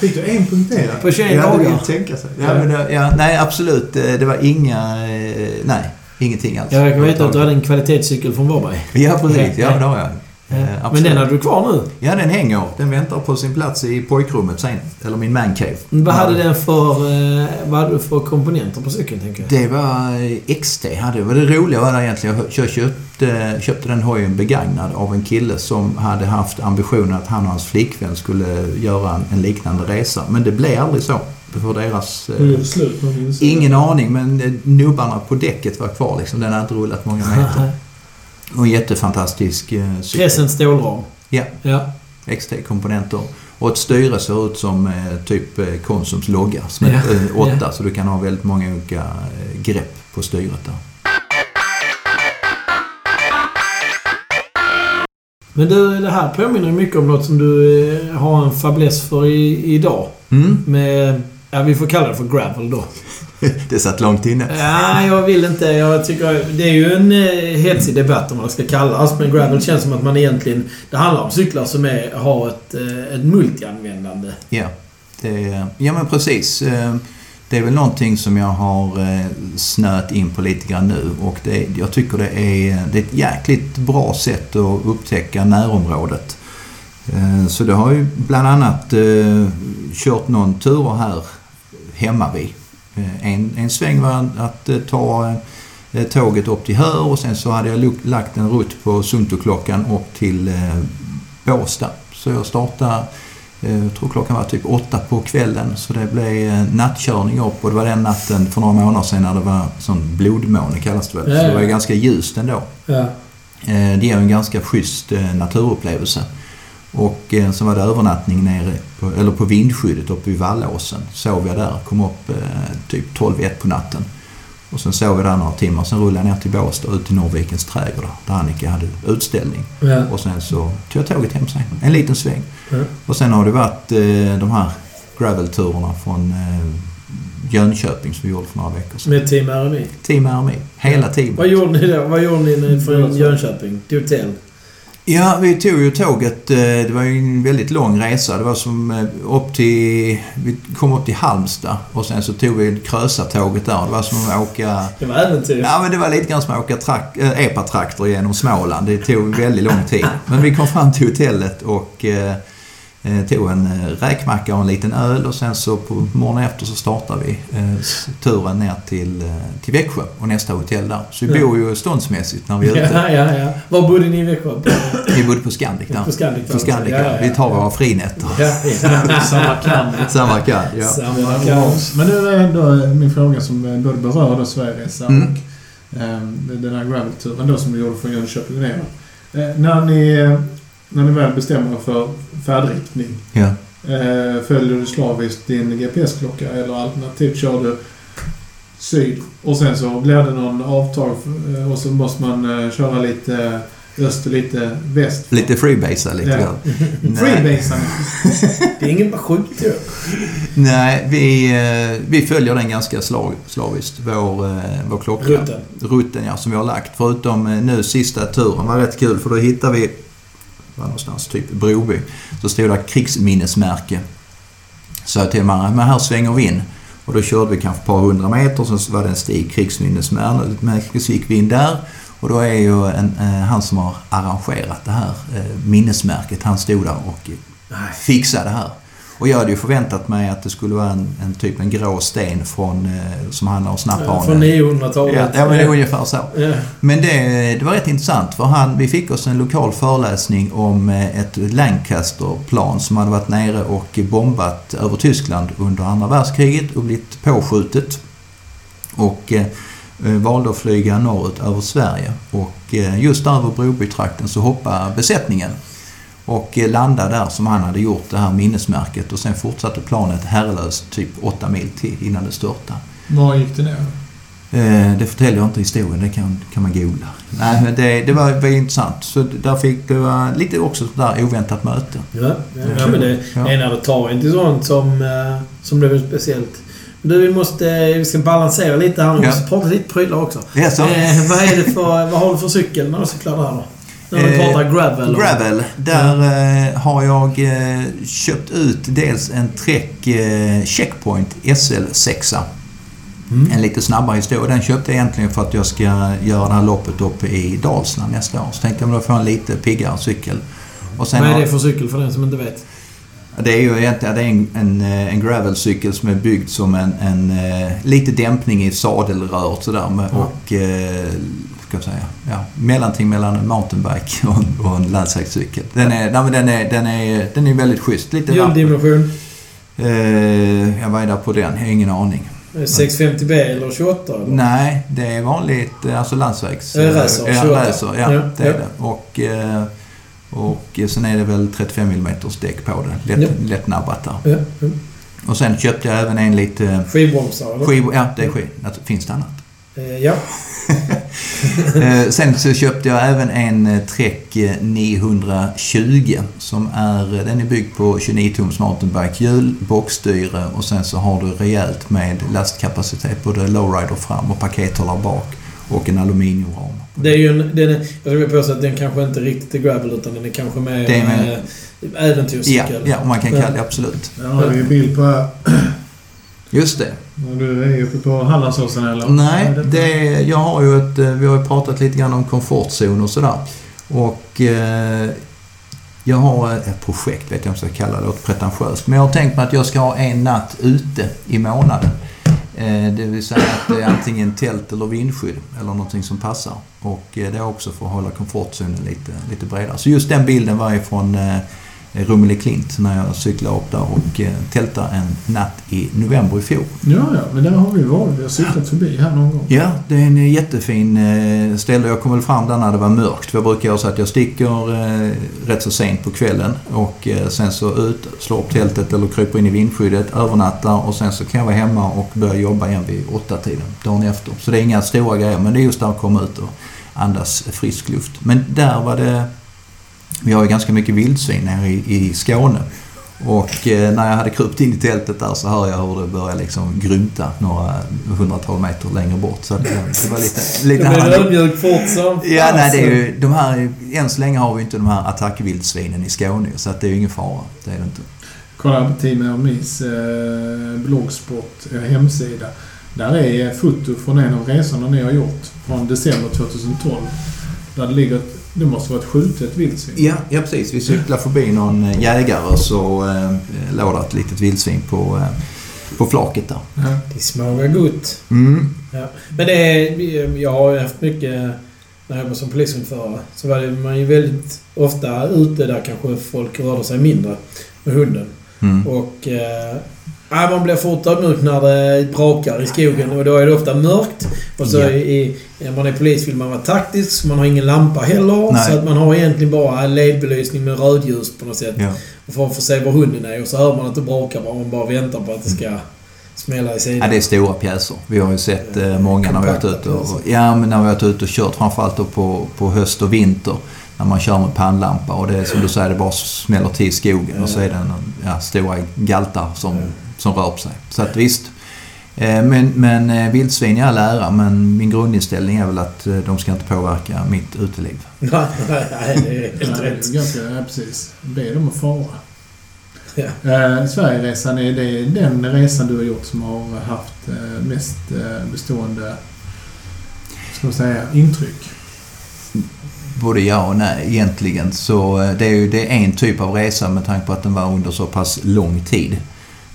Fick du en punktering? på 21 Ja, det dagar. vill tänka sig. Ja, men det, ja, nej, absolut. Eh, Det var inga... eh, Nej, ingenting alls. Jag vet att du hade en kvalitetscykel från Varberg. Ja, precis. Ja, det har jag. Eh, Men absolut. den hade du kvar nu. Ja, den hänger. Den väntar på sin plats i pojkrummet sen. Eller min mancave. Vad hade den för, eh, vad hade du för komponenter på cykeln, tänker jag? Det var eh, XT. Hade. Vad det roliga var där egentligen, jag köpte, köpte den hojen begagnad av en kille som hade haft ambitionen att han och hans flickvän skulle göra en, en liknande resa. Men det blev aldrig så. för deras... Eh, det slut ingen aning, men eh, nubbarna på däcket var kvar liksom. Den hade inte rullat många meter. Och en jättefantastisk eh, cykel. Crescent stålram. Ja. Ja. XT-komponenter. Och ett styre ser ut som eh, typ eh, Konsums logga. Som Ja, eh, åtta, ja. så du kan ha väldigt många olika grepp på styret där. Men du, det här påminner mycket om något som du har en fäbless för i, idag. Mm. Med, ja vi får kalla det för gravel då. Det satt långt inne. Ja, jag vill inte. Jag tycker... Det är ju en eh, hetsig debatt om vad det ska kallas. Men gravel känns som att man egentligen... Det handlar om cyklar som är, har ett, eh, ett multianvändande. Ja, det, ja men precis. Eh, Det är väl någonting som jag har snöat in på lite grann nu och det, jag tycker det är, det är ett jäkligt bra sätt att upptäcka närområdet. Så det har ju bland annat kört någon tur här hemma vid. Eh, En, en sväng var att eh, ta eh, tåget upp till Höör och sen så hade jag lagt en rutt på Suntoklockan upp till Båstad. Så jag startade, jag tror klockan var typ åtta på kvällen, så det blev nattkörning upp och det var den natten för några månader sedan när det var sån blodmåne kallas det väl. Ja, Så det var ganska ljust ändå. Ja. Det ger en ganska schysst naturupplevelse. Och eh, så var det övernattning nere på, eller på vindskyddet uppe vid Vallåsen. Sov jag där, kom upp eh, typ 12-1 på natten. Och sen sov jag där några timmar. Sen rullade jag ner till Båstad ut till Norrvikens trädgård där Annika hade utställning. Ja. Och sen så tog jag tåget hem sen. En liten sväng. Ja. Och sen har det varit eh, de här gravelturerna från eh, Jönköping som vi gjorde för några veckor sedan. Med Team RMI. Team RMI. Hela teamet. Vad gjorde ni då? Vad gjorde ni när- från Jönköping till hotell? Ja, vi tog ju tåget. eh, Det var ju en väldigt lång resa. Det var som eh, upp till... Vi kom upp till Halmstad och sen så tog vi Krösatåget där. Det var som att åka... Det var äventyr. Ja, men det var lite grann som att åka trak- äh, epatraktor genom Småland. Det tog väldigt lång tid. Men vi kom fram till hotellet och eh, eh, tog en eh, räkmacka och en liten öl och sen så på morgonen efter så startade vi eh, turen ner till, eh, till Växjö och nästa hotell där. Så vi Ja. bor ju ståndsmässigt när vi är ute. Ja, ja, ja. Var bodde ni i Växjö? Vi bodde på Scandic där. på Scandic? På Scandic, ja, Vi tar våra frinätter. Ja, ja. Samarkand. Samarkand, ja. Samarkand. Men nu är ändå min fråga som eh, både berör då Sverigeresan Mm. och eh, den här gravelturen då som vi gjorde från Jönköping ner. Eh, när, ni, eh, när ni väl bestämmer er för färdriktning, ja. eh, följer du slaviskt din GPS-klocka eller alternativt kör du syd och sen så blir det någon avtag eh, och så måste man eh, köra lite öst och lite väst. Lite freebasea lite Ja. grann. Nej, Freebasar Det är ingen sjukdom. nej vi, vi följer den ganska slag, slaviskt, vår, vår klocka. Rutten. Rutten ja, som vi har lagt. Förutom nu sista turen var rätt kul för då hittade vi, var någonstans, typ Broby. Så stod det krigsminnesmärke. Så jag till mig, men här svänger vi in. Och då körde vi kanske ett par hundra meter, så var det en stig krigsminnesmärke, så gick vi in där. Och då är ju en, eh, han som har arrangerat det här eh, minnesmärket, han stod där och fixade det här. Och jag hade ju förväntat mig att det skulle vara en, en typ en grå sten från, eh, som handlar om snapphane. Från 900-talet. Ja, ja, men det är ungefär så. Ja. Men det, det var rätt intressant för han, vi fick oss en lokal föreläsning om eh, ett Lancaster-plan som hade varit nere och bombat över Tyskland under andra världskriget och blivit påskjutet. Och eh, eh, valde att flyga norrut över Sverige. Och eh, just över Brobytrakten så hoppade besättningen och eh, landade där som han hade gjort det här minnesmärket och sen fortsatte planet herrelöst typ åtta mil till innan det störtade. Var gick det ner? Eh, det förtäljer jag inte historien, det kan, kan man googla. Nej, men det, det var, var intressant. Så där fick det var lite också där oväntat möte. Ja, ja, ja, men det Ja. ena det tar inte sånt som, eh, som blev speciellt. Du, vi måste... Vi ska balansera lite här. Vi Ja. måste prata lite prylar också. Ja, så. Eh, vad, är det för, vad har du för cykel när du cyklar där då? När du Eh, pratar gravel? Gravel, där eh, har jag eh, köpt ut dels en Trek Checkpoint SL6. Mm. En lite snabbare historia. Den köpte jag egentligen för att jag ska göra det här loppet uppe i Dalsland nästa år. Så tänkte jag men då får jag en lite piggare cykel. Och sen Vad är det för cykel för den som inte vet? Det är ju egentligen det är en, en, en gravelcykel som är byggd som en, en lite dämpning i sadelrör sådär med, Ja. och eh, ska jag säga, ja, mellanting mellan en mountainbike och en, och en landsvägscykel. Den är, nej, den är, den är, den är väldigt schysst. Lite. Hjuldimension? Eh, jag var där på den, jag har ingen aning. 650B eller 28? Eller? Nej, det är vanligt, eh, alltså landsvägs... Eh, racer, ja, 28. racer, ja, Ja, det är ja. det. Och, eh, och sen är det väl 35 mm däck på det. Lätt, lättnabbat där. Ja. ja. Och sen köpte jag även en lite... Skivbromsar eller? Skiv, ja, det är skiv. Alltså, finns det annat? Eh, Ja. Eh, sen så köpte jag även en eh, Trek eh, 920 som är, den är byggd på 29 tums mountainbike-hjul, boxstyre och sen så har du rejält med lastkapacitet, både lowrider fram och pakethållare bak och en aluminiumram. Det är ju en... Den är, jag vill påstå att den kanske inte riktigt är gravel utan den är kanske mer Det är med- eh, Ja, äventyrscykel. ja, man kan kalla det absolut. Där har vi ju bild på. Just det. När Du är uppe på Hallandsåsen eller? Nej, är det, jag har ju ett, eh, vi har ju pratat lite grann om komfortzon och sådär. Och eh, jag har ett projekt, vet jag om jag ska kalla det, låter pretentiöst. Men jag har tänkt mig att jag ska ha en natt ute i månaden. Eh, det vill säga att det är antingen tält eller vindskydd eller någonting som passar. Och eh, det är också för att hålla komfortzonen lite, lite bredare. Så just den bilden var ifrån eh, Rummelklint när jag cyklade upp där och eh, tältade en natt i november i fjol. Ja, ja, men där har vi varit. Vi har cyklat förbi här någon gång. Ja, det är en jättefin eh, ställe. Jag kom väl fram där när det var mörkt. För jag brukar göra så att jag sticker eh, rätt så sent på kvällen och eh, sen så ut, slår upp tältet eller kryper in i vindskyddet, övernattar och sen så kan jag vara hemma och börja jobba igen vid åtta tiden dagen efter. Så det är inga stora grejer men det är just där att komma ut och andas frisk luft. Men där var det... Vi har ju ganska mycket vildsvin nere i, i Skåne. Och eh, när jag hade krupit in i tältet där så hör jag hur det börjar liksom grymta några hundratal meter längre bort. Så att, eh, det var lite... lite blir här- ödmjuk fort som Ja, nej, det är ju, de här, än så länge har vi inte de här attackvildsvinen i Skåne så att det är ju ingen fara. Det är det inte. Kolla på Team Hermés eh, bloggsport eh, hemsida. Där är foto från en av resorna ni har gjort från december 2012. Där det ligger ett, det måste vara ett skjutet vildsvin. Ja, ja precis. Vi cyklade förbi någon eh, jägare så eh, låg det ett litet vildsvin på, eh, på flaket där. Ja. Det smakar gott. Mm. Ja. Men det är... Jag har ju haft mycket... När jag jobbade som polishundförare så var det man ju väldigt ofta ute där kanske folk rörde sig mindre med hunden. Mm. Och... Eh, ja, man blir fort ödmjuk när det brakar i skogen och då är det ofta mörkt. Och så Ja. i, när man är polis vill man vara taktisk, man har ingen lampa heller. Nej. Så att man har egentligen bara ledbelysning med rödljus på något sätt. Ja. För att få se var hunden är och så hör man att det brakar bara. Man bara väntar på att det ska smälla i sidan. ja, det är stora pjäser. Vi har ju sett eh, många när vi har varit ute och, ja, men när vi har varit ute och kört framförallt då på, på höst och vinter. När man kör med pannlampa och det är som du säger, det bara smäller till i skogen och så är det en, ja, stora galtar som, som rör på sig. Så att visst. Eh, Men, men eh, vildsvin i all ära, men min grundinställning är väl att eh, de ska inte påverka mitt uteliv. Nej, det är helt rätt. ganska, ja, precis. Be dem att fara. Ja. Eh, Sverigeresan, är det den resan du har gjort som har haft mest bestående ska man säga, intryck? Både ja och nej egentligen. Så det är ju det är en typ av resa med tanke på att den var under så pass lång tid.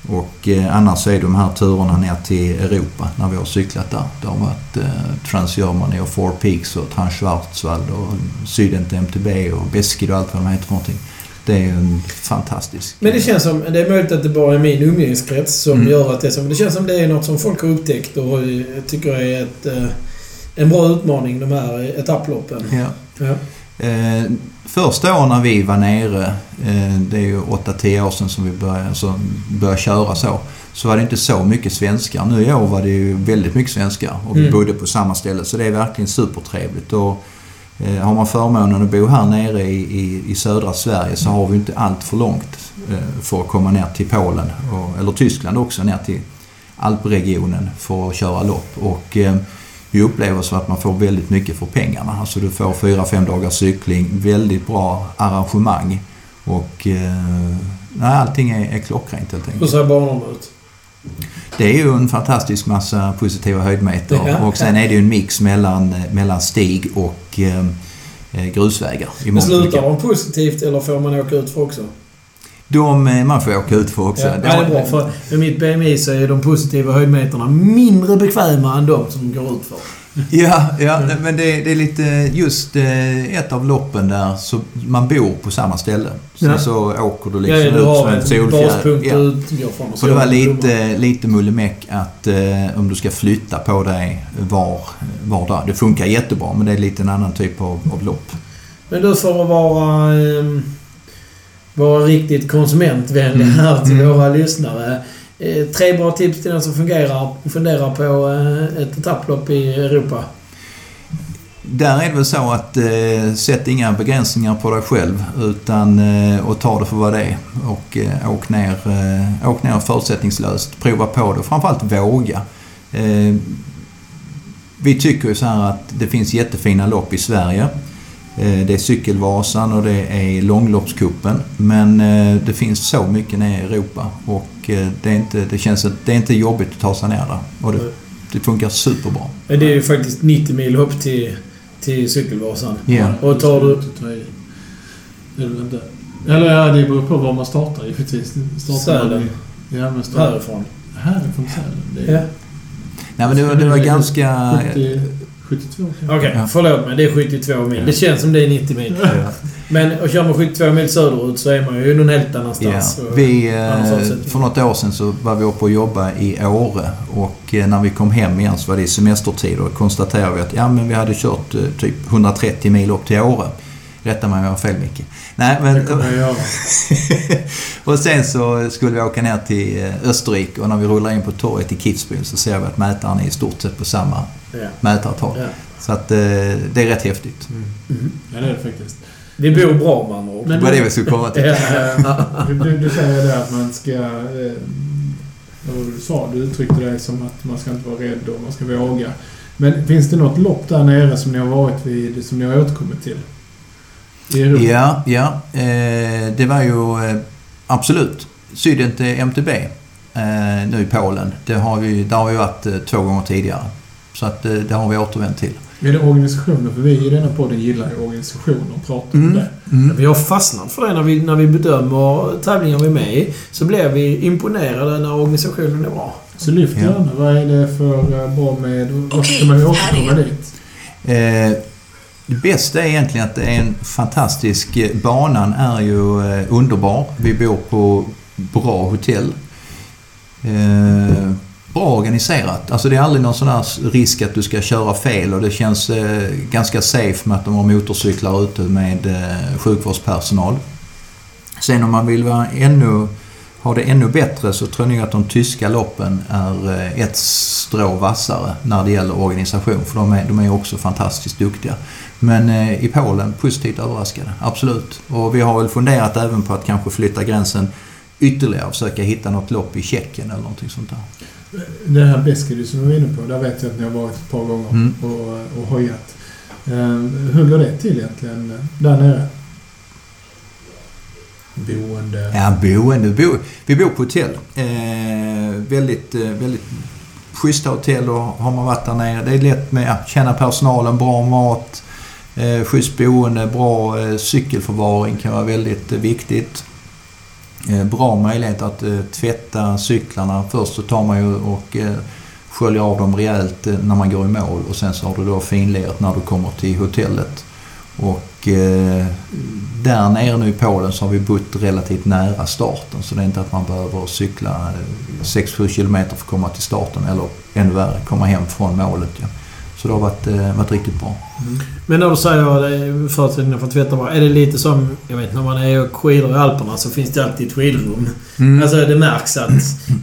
Och eh, annars är de här turerna ner till Europa när vi har cyklat där. Det har varit eh, Trans-Germany och Four Peaks och Trans-Schwarzwald och Sydent MTB och Beskid och allt vad de heter för någonting. Det är en fantastisk... Men det känns som... Det är möjligt att det bara är min umgängeskrets som Mm. gör att det är. Men det känns som det är något som folk har upptäckt och tycker är ett, eh, en bra utmaning, de här etapploppen. Ja. Ja. Eh, första åren när vi var nere, eh, det är ju 8-10 år sedan som vi började, alltså, började köra så, så var det inte så mycket svenskar. Nu i år var det ju väldigt mycket svenskar och vi Mm. bodde på samma ställe så det är verkligen supertrevligt. Och, eh, har man förmånen att bo här nere i, i, i södra Sverige så har vi inte allt för långt eh, för att komma ner till Polen, och, eller Tyskland också, ner till Alpregionen för att köra lopp. Och, eh, vi upplever så att man får väldigt mycket för pengarna. Alltså du får fyra fem dagars cykling, väldigt bra arrangemang och eh, nej, allting är, är klockrent helt Hur enkelt. ser banorna ut? Det är ju en fantastisk massa positiva höjdmeter Ja. och sen är det ju en mix mellan, mellan stig och eh, eh, grusvägar. i slutar de positivt eller får man åka ut för också? De, eh, man får åka ut för också. Ja, det är bra. För med mitt BMI så är de positiva höjdmeterna mindre bekväma än de som går ut för. Ja, ja men det, det är lite just eh, ett av loppen där så man bor på samma ställe. Sen Ja. så åker du Ja, liksom du ut som en baspunkt Ja. utgår från. Och det var lite, lite mullemäck att eh, om du ska flytta på dig var, var där. Det funkar jättebra men det är lite en annan typ av, av lopp. Men du, för att vara, ehm, vara riktigt konsumentvänlig Mm. här till Mm. våra lyssnare. Eh, tre bra tips till den som fungerar, funderar på eh, ett etapplopp i Europa. Där är det väl så att eh, sätt inga begränsningar på dig själv utan eh, och ta det för vad det är. Och eh, åk, ner, eh, åk ner förutsättningslöst. Prova på det och framförallt våga. Eh, vi tycker ju så här att det finns jättefina lopp i Sverige. Eh, det är Cykelvasan och det är Långloppskuppen. Men eh, det finns så mycket nere i Europa och eh, det, är inte, det, känns, det är inte jobbigt att ta sig ner där. Och det, det funkar superbra. Det är ju faktiskt 90 mil upp till, till Cykelvasan. Ja. Och tar du... Eller ja, det beror på var man startar givetvis. Sälen. Ja, men startar Härifrån. härifrån Sälen. Det Ja. Nej men det, var- det var ganska... 70, 72 kanske. Okej, Ja. förlåt mig. Det är 72 mil. Det känns som det är 90 mil. Men och kör man 72 mil söderut så är man ju någon helt Ja, annanstans. Och- vi, eh, förutsättningar. för något år sedan så var vi uppe och jobbade i Åre och eh, när vi kom hem igen så var det i semestertider och konstaterade vi att ja, men vi hade kört eh, typ 130 mil upp till Åre. Rätta mig om jag har fel Micke. Nej, men, och sen så skulle vi åka ner till eh, Österrike och när vi rullar in på torget i Kitzbühel så ser vi att mätaren är i stort sett på samma Ja. mätartal. Ja. Så att eh, det är rätt häftigt. Mm. Ja, det är det faktiskt. Vi bor bra med andra ord. Men Det var det vi skulle komma till. Ja. Du, du, du säger det att man ska... Eh, du sa? Du uttryckte det som att man ska inte vara rädd och man ska våga. Men finns det något lopp där nere som ni har varit vid, som ni har återkommit till? I Europa? Ja, ja. Eh, det var ju eh, absolut. Sydent MTB eh, nu i Polen. Det har vi, där har vi varit eh, två gånger tidigare. Så att eh, det har vi återvänt till. Är det organisationer? För vi i denna podden gillar ju organisationer och pratar om Mm. det. Vi har fastnat för det när vi, när vi bedömer tävlingar vi är med i. Så blir vi imponerade när organisationen är bra. Så lyft Ja. gärna. Vad är det för bra med... Varför ska man återkomma dit? Eh, det bästa är egentligen att det är en fantastisk... Eh, banan är ju eh, underbar. Vi bor på bra hotell. Eh, bra organiserat. Alltså det är aldrig någon sån här risk att du ska köra fel och det känns eh, ganska safe med att de har motorcyklar ute med eh, sjukvårdspersonal. Sen om man vill vara ännu, ha det ännu bättre så tror jag nog att de tyska loppen är eh, ett strå vassare när det gäller organisation för de är, de är också fantastiskt duktiga. Men eh, i Polen, positivt överraskade. Absolut. Och vi har väl funderat även på att kanske flytta gränsen ytterligare och försöka hitta något lopp i Tjeckien eller någonting sånt där. Det här Beskedy som du var inne på, där vet jag att ni har varit ett par gånger Mm. och, och hojat. Eh, hur går det till egentligen där nere? Boende? Ja, boende. Bo, vi bor på hotell. Eh, väldigt, eh, väldigt schyssta hotell och har man varit där nere. Det är lätt med att känna personalen, bra mat, eh, schysst boende, bra eh, cykelförvaring kan vara väldigt eh, viktigt. Eh, bra möjlighet att eh, tvätta cyklarna. Först så tar man ju och eh, sköljer av dem rejält eh, när man går i mål och sen så har du då finliret när du kommer till hotellet. Och eh, där nere nu i Polen så har vi bott relativt nära starten så det är inte att man behöver cykla eh, 6-7 kilometer för att komma till starten eller ännu värre, komma hem från målet. Ja. Så det har varit, eh, varit riktigt bra. Men när du säger det, förutsättningarna för att tvätta bra. Är det lite som, jag vet när man är och skidor i Alperna så finns det alltid ett skidrum. Mm. Alltså det märks att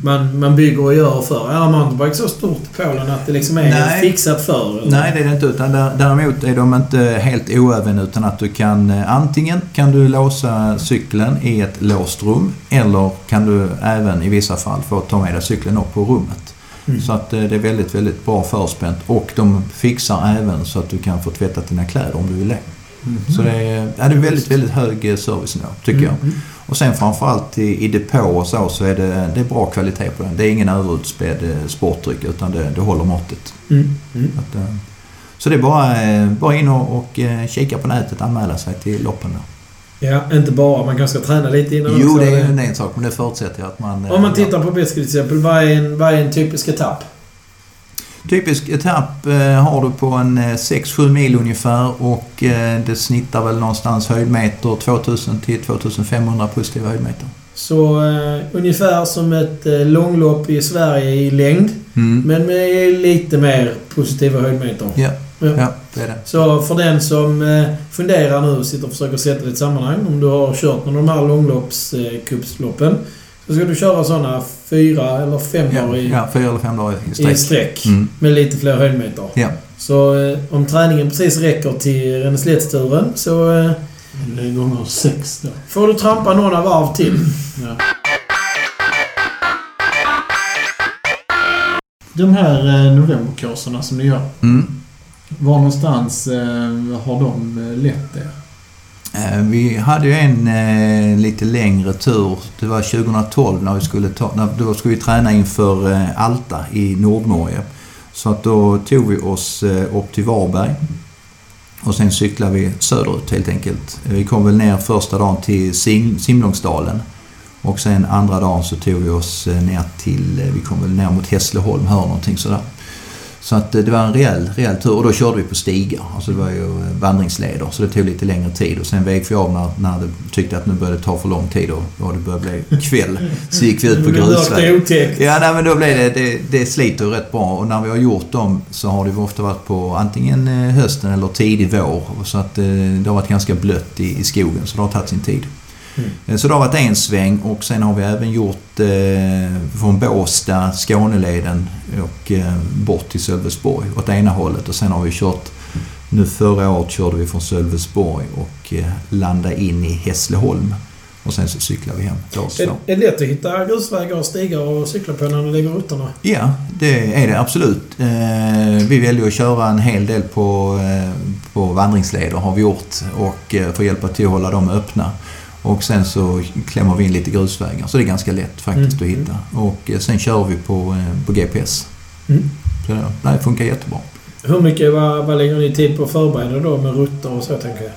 man, man bygger och gör för. Är mountainbike så stort i Polen att det liksom är Nej. fixat för? eller? Nej, det är det inte. Utan där- däremot är de inte helt oäven utan att du kan eh, antingen kan du låsa cykeln i ett låst rum eller kan du även i vissa fall få ta med dig cykeln upp på rummet. Mm. Så att eh, det är väldigt, väldigt bra förspänt och de fixar även så att du kan få tvätta dina kläder om du vill det. Mhm. Så det är, ja, det är väldigt, väldigt hög eh, servicenivå tycker jag. Mm. Och sen framförallt i, i depå och så, så är det, det är bra kvalitet på den. Det är ingen överutspädd eh, sportdryck utan det, det håller måttet. Mm. Mm. Att, så det är bara, bara in och, och kika på nätet, anmäla sig till loppen. Då. Ja, inte bara. Man kanske ska träna lite innan Jo, också. det är ju en sak, men det förutsätter jag att man... eh, Om man ja. tittar på Besked till exempel. Vad är en, vad är en typisk etapp? Typisk etapp eh, har du på en eh, 6-7 mil ungefär och eh, det snittar väl någonstans höjdmeter 2000 till 2500 positiva höjdmeter. Så eh, ungefär som ett eh, långlopp i Sverige i längd. Mm. Men med lite mer positiva höjdmeter. Ja, Ja. ja, det är det. Så för den som eh, funderar nu och sitter och försöker sätta det i ett sammanhang. Om du har kört någon av de här långloppscupsloppen. Så ska du köra sådana fyra eller fem dagar i, ja, fyra eller fem dagar i i sträck. sträck. Mm. Med lite fler höjdmeter. Ja. Så eh, om träningen precis räcker till Renneslättsturen så eh, Det är gånger sex då. får du trampa några varv till. Ja. De här eh, novemberkurserna som ni gör. Mm. Var någonstans eh, har de eh, lett er? Eh, Vi hade ju en eh, lite längre tur. Det var 2012 när vi skulle, ta, när, då skulle vi träna inför eh, Alta i Nordnorge. Så att då tog vi oss eh, upp till Varberg. Och sen cyklade vi söderut helt enkelt. Vi kom väl ner första dagen till Sim, Simlångsdalen. Och sen andra dagen så tog vi oss eh, ner till, eh, vi kom väl ner mot Hässleholm, hör någonting sådär. Så att eh, det var en rejäl, rejäl tur och då körde vi på stigar. Alltså det var ju eh, vandringsleder så det tog lite längre tid. Och sen vek vi av när, när det tyckte att nu började ta för lång tid och, och det började bli kväll. Så gick vi ut på Det låter grusväg. otäckt. Ja, nej, men då blev det, det, det sliter ju rätt bra och när vi har gjort dem så har det ju ofta varit på antingen eh, hösten eller tidig vår. Så att det har varit ganska blött i, i skogen så det har tagit sin tid. Mm. Eh, Så det har varit en sväng och sen har vi även gjort eh, från Båstad, Skåneleden och eh, bort till Sölvesborg åt ena hållet och sen har vi kört nu förra året körde vi från Sölvesborg och eh, landade in i Hässleholm. Och sen så cyklar vi hem Det Oslo. det är lätt att hitta grusvägar och stigar och cykla på när du lägger rutterna. Ja, det är det absolut. Eh, vi väljer att köra en hel del på, eh, på vandringsleder har vi gjort och eh, får hjälpa till att hålla dem öppna. Och sen så klämmer vi in lite grusvägar så det är ganska lätt faktiskt Mm. att hitta. Och eh, sen kör vi på, eh, på GPS. Mm. Så det, det funkar jättebra. Hur mycket, vad, vad lägger ni tid på att förbereda då med rutter och så tänker jag?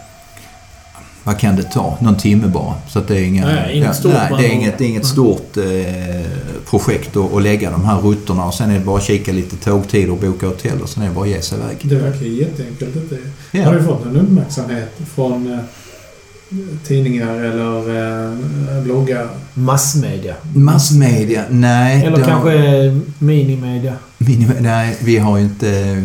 Vad kan det ta? Någon timme bara. Så att det är inga, Nej, inget stort nej, det är inget, det är inget Nej. stort eh, projekt att, att lägga de här rutterna och sen är det bara att kika lite tågtider och boka hotell och sen är det bara att ge sig iväg. Det verkar jätteenkelt. Detta. Ja. Har du fått någon uppmärksamhet från eh, tidningar eller eh, bloggar? Massmedia. Massmedia? Nej. Eller kanske minimedia. Minim- nej, vi har ju inte,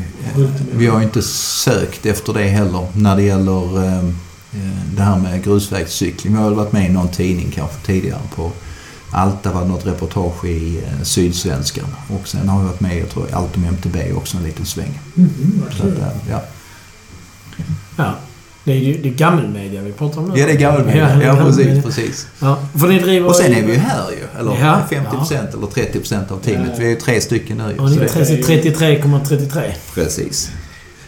vi har inte sökt efter det heller när det gäller eh, eh, det här med grusvägscykling. Vi har väl varit med i någon tidning kanske tidigare på Alta var det något reportage i eh, Sydsvenskan. Och sen har vi varit med, jag tror, i Allt om MTB också en liten sväng. Vad Så att, ja. Ja. Det är ju det är gammelmedia vi pratar om nu. ja, det är gammelmedia. Ja, Ja, precis, precis. Ja, för ni driver... Och sen är vi ju här ju. Eller Ja. 50% eller 30% av teamet. Ja. Vi är ju tre stycken nu. Ja, ni är det- 33,33. Precis.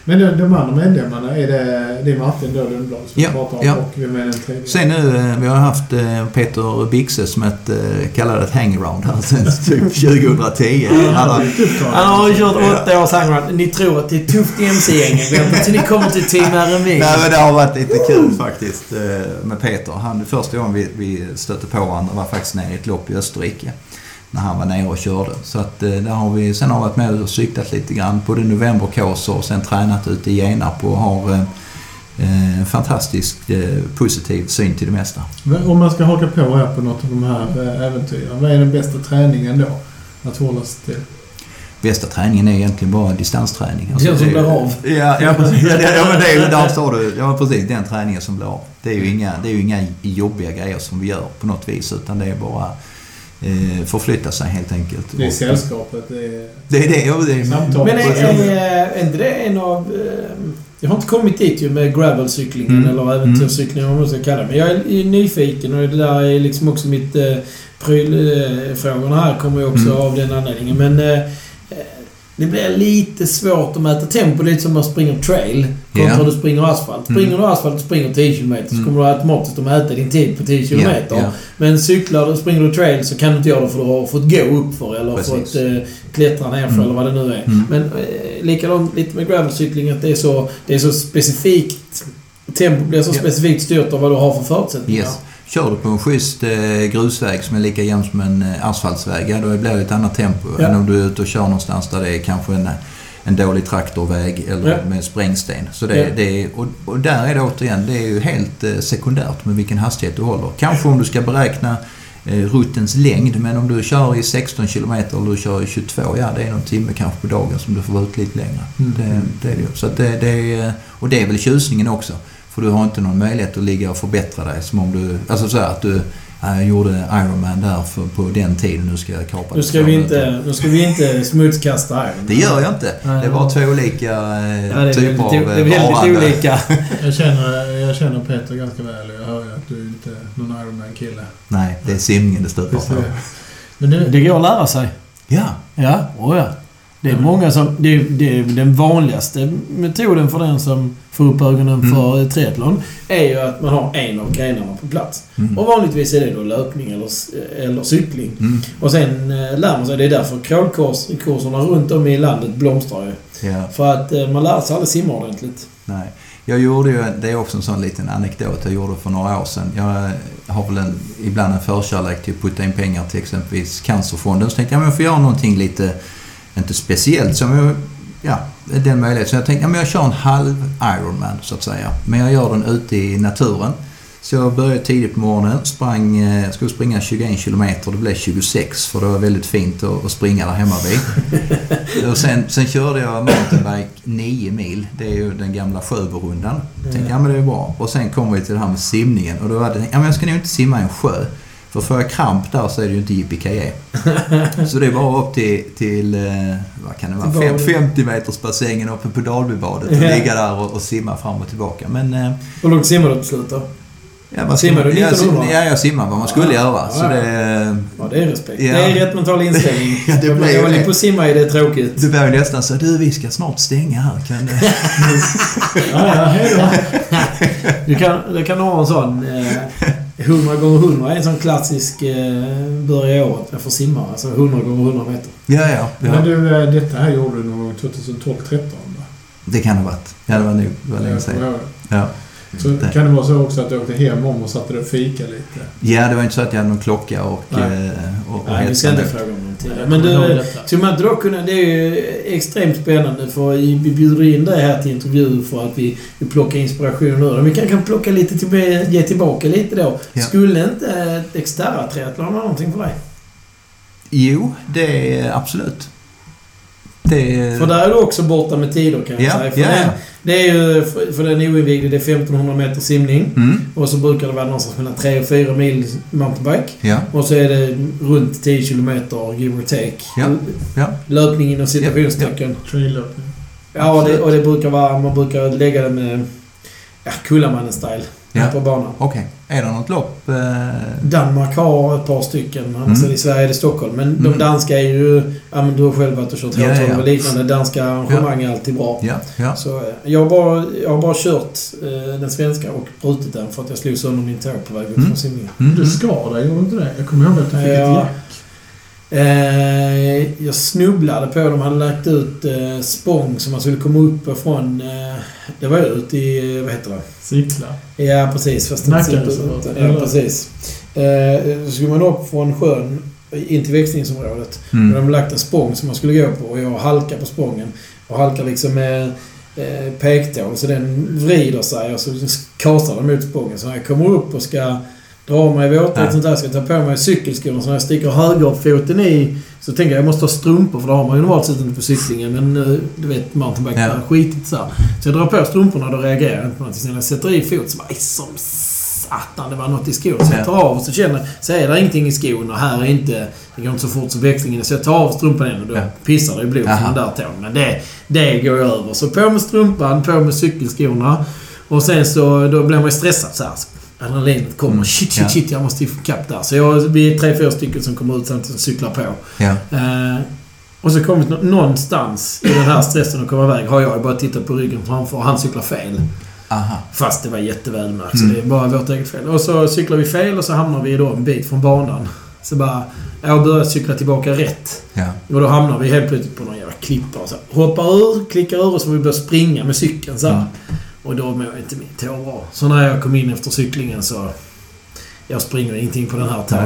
Men de, de andra medlemmarna, är det, det är Martin då Lundblad som Ja, vi pratar om ja. och vem är den tredje? Sen nu, eh, vi har haft eh, Peter Bixe som ett, eh, kallar det ett hangaround här sen typ 2010. Han har, Han har kört åtta års hangaround. Ni tror att det är tufft i MC-gängen. Till ni kommer till Team RMV. nej, men det har varit lite kul faktiskt med Peter. Han, första gången vi, vi stötte på varandra var faktiskt nere i ett lopp i Österrike. När han var nere och körde. Så att eh, där har vi, sen har vi varit med och cyklat lite grann. Både novemberkurser och sen tränat ute i Genarp och har eh, eh, fantastiskt eh, positiv syn till det mesta. Om man ska haka på här på något av de här äventyren. Vad är den bästa träningen då? Att hålla sig till? Bästa träningen är egentligen bara distansträning. Den som det- blir av. Ja, ja, precis. ja, det- ja men det är ju, där sa du, ja precis, den träningen som blir av. Det är ju inga, det är ju inga jobbiga grejer som vi gör på något vis utan det är bara eh, förflytta sig helt enkelt. Det är Och- sällskapet, det är Det är det, ja, det är. Men är, Precis. är, är inte det en av... eh, Jag har inte kommit dit ju med gravelcyklingen Mm. eller äventyrscyklingen, vad man ska kalla det. Men jag är nyfiken och det där är liksom också mitt... Eh, Prylfrågorna här kommer ju också Mm. av den anledningen. Men eh, det blir lite svårt att mäta tempo. Lite som man springer trail kontra Ja. du springer asfalt. Mm. Springer du asfalt och springer 10 km så Mm. kommer du automatiskt att mäta din tid på 10 km. Ja, ja. Men cyklar du, springer du trail så kan du inte göra det för du har fått gå uppför eller Precis. fått eh, klättra nerför Mm. eller vad det nu är. Mm. Men eh, likadant lite med gravelcykling att det är så, det är så specifikt. Tempo blir så specifikt styrt av vad du har för förutsättningar. Yes. Kör du på en schysst eh, grusväg som är lika jämn som en eh, asfaltsväg, ja, då blir det ett annat tempo Ja. än om du är ute och kör någonstans där det är kanske en, en dålig traktorväg eller Ja. med sprängsten. Så det, Ja. det, är- och, och där är det återigen, det är ju helt eh, sekundärt med vilken hastighet du håller. Kanske om du ska beräkna ruttens längd, men om du kör i 16 km eller du kör i 22, ja det är någon timme kanske på dagen som du får vara ute lite längre. Mm. Det, det är det. Så det, det är, och det är väl tjusningen också. För du har inte någon möjlighet att ligga och förbättra dig som om du... Alltså så här att du... "Ja, Jag gjorde Ironman där för, på den tiden, nu ska jag kapa Nu det ska vi minuter." inte, nu ska vi inte smutskasta här. Det gör jag inte. Nej. Det är bara två olika eh, Ja, det typer av det eh, är väldigt varande. olika. Jag känner, jag känner Peter ganska väl och jag hör ju att du inte är någon Ironman-kille. Nej, det är simningen det stupar är på. det. Men nu, Det går att lära sig. Ja, Ja, oh ja. Det är många som... Det är, det är den vanligaste metoden för den som får upp ögonen Mm. för triathlon är ju att man har en av grenarna på plats. Mm. Och vanligtvis är det då löpning eller, eller cykling. Mm. Och sen eh, lär man sig. Det är därför crawlkurserna runt om i landet blomstrar ju. ja. För att eh, man lär sig aldrig simma ordentligt. Nej. Jag gjorde ju, det är också en sån liten anekdot jag gjorde för några år sedan. Jag har väl en, ibland en förkärlek till att putta in pengar till exempelvis Cancerfonden. Så tänkte jag, men jag får göra någonting lite, inte speciellt, som jag, ja, den möjligheten. Så jag tänkte, ja, men jag kör en halv Ironman så att säga. Men jag gör den ute i naturen. Så jag började tidigt på morgonen, sprang, eh, skulle springa 21 kilometer. Det blev 26 för det var väldigt fint att, springa där hemma vid. Och sen, sen körde jag mountainbike 9 mil. Det är ju den gamla Sjöborundan. Jag tänkte, ja men det är bra. Och sen kommer vi till det här med simningen. Och då var det, ja men jag ska nog inte simma i en sjö. För får jag kramp där så är det ju inte yippee Så det är bara upp till, till eh, vad kan det vara, Till Fem, badet. 50 meters bassängen uppe på Dalbybadet och ligga där och, och simma fram och tillbaka. Men eh, Hur långt simmar du på slutet då? Ja, vad Simmar du jag, 1900? sim- Ja, jag simmar vad man skulle Ja. göra. Så Ja. det, Ja, det är respekt. Ja. Det är rätt mental inställning. Ja, det blir dålig på att simma är det tråkigt. det ju nästan så du vi ska snart stänga här. Kan, du- ja, ja, hej då. Du kan, du kan ha en sån eh, 100 gånger 100 är en sån klassisk eh, börja i året. Jag får simma. Alltså 100 gånger 100 meter. ja, ja. Men ja. du, eh, detta här gjorde du någon gång 2012-13 va? Det kan det ha varit. Ja, det var nog det var länge sedan. Ja. Så Det- kan det vara så också att du åkte hem om och satte dig och fika lite? ja, det var inte så att jag hade någon klocka och, Nej. eh, och, och Nej, vi ska inte fråga om. Jag Men du, inte då kunna... Det är ju extremt spännande för vi bjuder in dig här till intervju för att vi, vi plockar inspiration ur. Vi kan, kan plocka lite till, ge tillbaka lite då. Ja. Skulle inte ett Xterra-triathlon vara någonting för dig? Jo, det är absolut. Det För där är du också borta med tider kan jag Ja, säga. För ja, den. Det är ju, för den oinvigde, det är 1500 meter simning. Mm, Och så brukar det vara någonstans mellan 3 och 4 mil mountainbike. ja, Och så är det runt 10 kilometer, give or take. Ja, ja. Löpning inom citationstecken. Traillöpning. Ja, och det, och det brukar vara... Man brukar lägga det med... Ja, Kullamannen-style. Ja. På banan. Okej. Är det något lopp? Eh, Danmark har ett par stycken. Annars Mm. i Sverige är det Stockholm. Men de Mm. danska är ju... Ja, men du har själv varit och kört Ja, H12 ja, ja. och liknande. Danska arrangemang är alltid bra. ja, ja. Så eh, jag har bara, jag har bara kört eh, den svenska och brutit den för att jag slog sönder min tå på väg upp Mm. från simningen. Mm, Du skar dig, gjorde du inte det? Jag kommer ihåg att du fick ett Ja. jack. Eh, jag snubblade på dem. De hade lagt ut eh, spång som man skulle komma upp ifrån. Eh, det var ute i... eh, Vad heter det? Cykla. Ja, precis. Fast Nackareservat, Ja, precis. Eh, så skulle man upp från sjön in till växlingsområdet. Och Mm. de hade lagt en spång som man skulle gå på och jag halkar på spången. Och halkar liksom med eh, pektån så den vrider sig och så kastar den mot spången. Så när jag kommer upp och ska dra mig våtdräkt Ja. sånt där, ska ta på mig cykelskorna så när jag sticker högerfoten i så tänker jag jag måste ha strumpor för det har man ju normalt sett inte på cyklingen. Men eh, du vet, mountainbike Ja. skitigt så här. Så jag drar på strumporna och då reagerar jag inte på någonting. Sen jag sätter i fot så bara "Aj, som satan, det var något i skon. Så jag tar av och så känner så är det ingenting i skon och här är inte... Det går inte så fort som växlingen. Så jag tar av strumpan igen och då Ja. pissar det i blod från den där tån. Men det, det går över. Så på med strumpan, på med cykelskorna. Och sen så då blir man ju stressad så här. Adrenalinet kommer. Mm. Shit, shit, Ja. shit. Jag måste ikapp där. Så jag, vi är tre, fyra stycken som kommer ut samtidigt och cyklar på. Ja. Eh, och så kommit nå- någonstans i den här stressen att komma iväg har jag bara tittat på ryggen framför och han cyklar fel. Aha. Fast det var jättevälmärkt, Mm. så det är bara vårt eget fel. Och så cyklar vi fel och så hamnar vi då en bit från banan. Så bara... Jag börjar cykla tillbaka rätt. Ja. Och då hamnar vi helt plötsligt på någon jävla klippa och så hoppar ur, klickar ur och så får vi börja springa med cykeln så här. Och då mår inte min tå bra. Så när jag kom in efter cyklingen så... Jag springer ingenting på den här tån.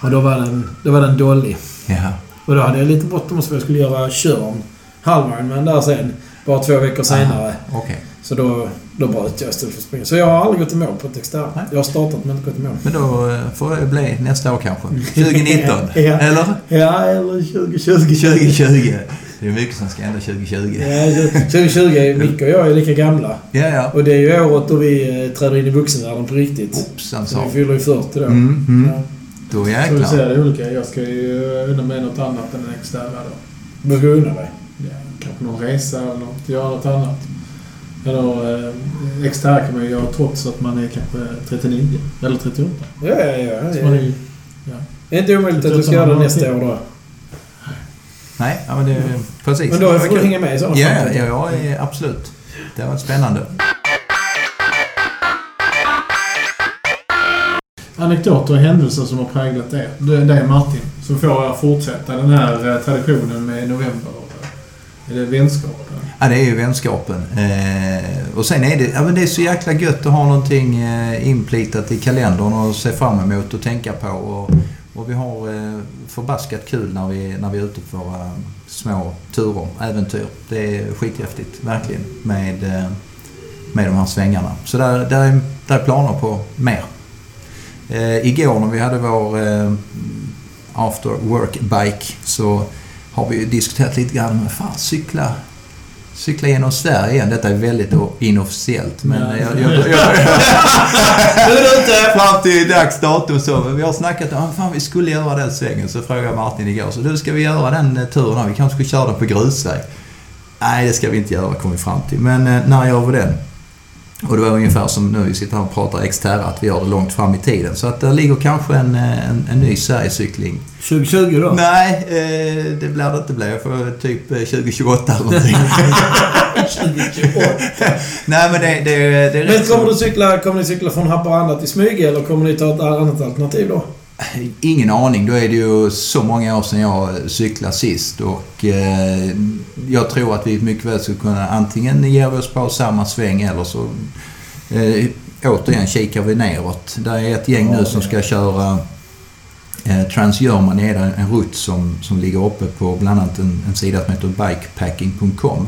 Och då var den, då var den dålig. Ja. Och då hade jag lite bråttom så jag skulle göra körn halvmarathon där sen. Bara två veckor senare. Okej. Så då, då bröt jag istället för att springa. Så jag har aldrig gått i mål på ett. Nej. Jag har startat men inte gått i mål. Men då eh, får det bli nästa år kanske. 2019. Ja. Eller? Ja, eller 2020. 2020. Det är mycket som ska hända 2020. Ja, 2020. Micke och jag är lika gamla. Ja, ja. Och det är ju året då vi eh, träder in i vuxenvärlden på riktigt. Hoppsan Så vi fyller ju 40 då. Mm, mm. Ja. Då Så vi jäklar. ser det olika. Jag ska ju unna mig något annat än en externa då. Vad ska du unna dig? Ja, kanske någon resa eller något. Göra något annat. Eller eh, externa kan man ju göra trots att man är kanske 39 eller 38. Ja, ja, ja. Så man är ju, Det är inte omöjligt att du ska göra det nästa år då. Nej, ja, men det är precis. Men då Det får du hänga med i sådana Ja, fall. ja, ja, absolut. Det har varit spännande. anekdoter och händelser som har präglat er. Du- Dig Martin. Så får jag fortsätta den här eh, traditionen med november. Är det vänskapen? Ja, det är ju vänskapen. Eh, och sen är det, ja, men det är så jäkla gött att ha någonting eh, inplitat i kalendern och se fram emot och tänka på. Och, och vi har eh, förbaskat kul när vi, när vi är ute på våra små turer, äventyr. Det är skithäftigt, verkligen, med, eh, med de här svängarna. Så där, där, är, där är planer på mer. Eh, igår när vi hade vår eh, after work bike så har vi ju diskuterat lite grann med fan cykla cykla genom Sverige igen. Detta är väldigt inofficiellt men Ja. jag, jag, jag, fram till dags datum så. Vi har snackat om att vi skulle göra den svängen. Så frågade jag Martin igår. Så du, ska vi göra den eh, turen? här? Vi kanske ska köra den på grusväg? Nej, det ska vi inte göra kom vi fram till. Men eh, när gör vi den? Och det var ungefär som nu vi sitter här och pratar Xterra, att vi gör det långt fram i tiden. Så att det ligger kanske en, eh, en, en ny Sverigecykling 2020 då? Nej, eh, det blir det inte. blir för typ eh, 2028 eller någonting. 2028. Nej, men det, det, det är Men kommer så- du cykla, kommer ni cykla från Haparanda till Smyge eller kommer ni ta ett annat alternativ då? Ingen aning. Då är det ju så många år sedan jag cyklade sist och eh, jag tror att vi mycket väl skulle kunna antingen ge oss på samma sväng eller så eh, återigen kikar vi neråt. Det är ett gäng nu som ska köra eh, Trans-Germany är det en rutt som, som ligger uppe på bland annat en, en sida som heter bikepacking.com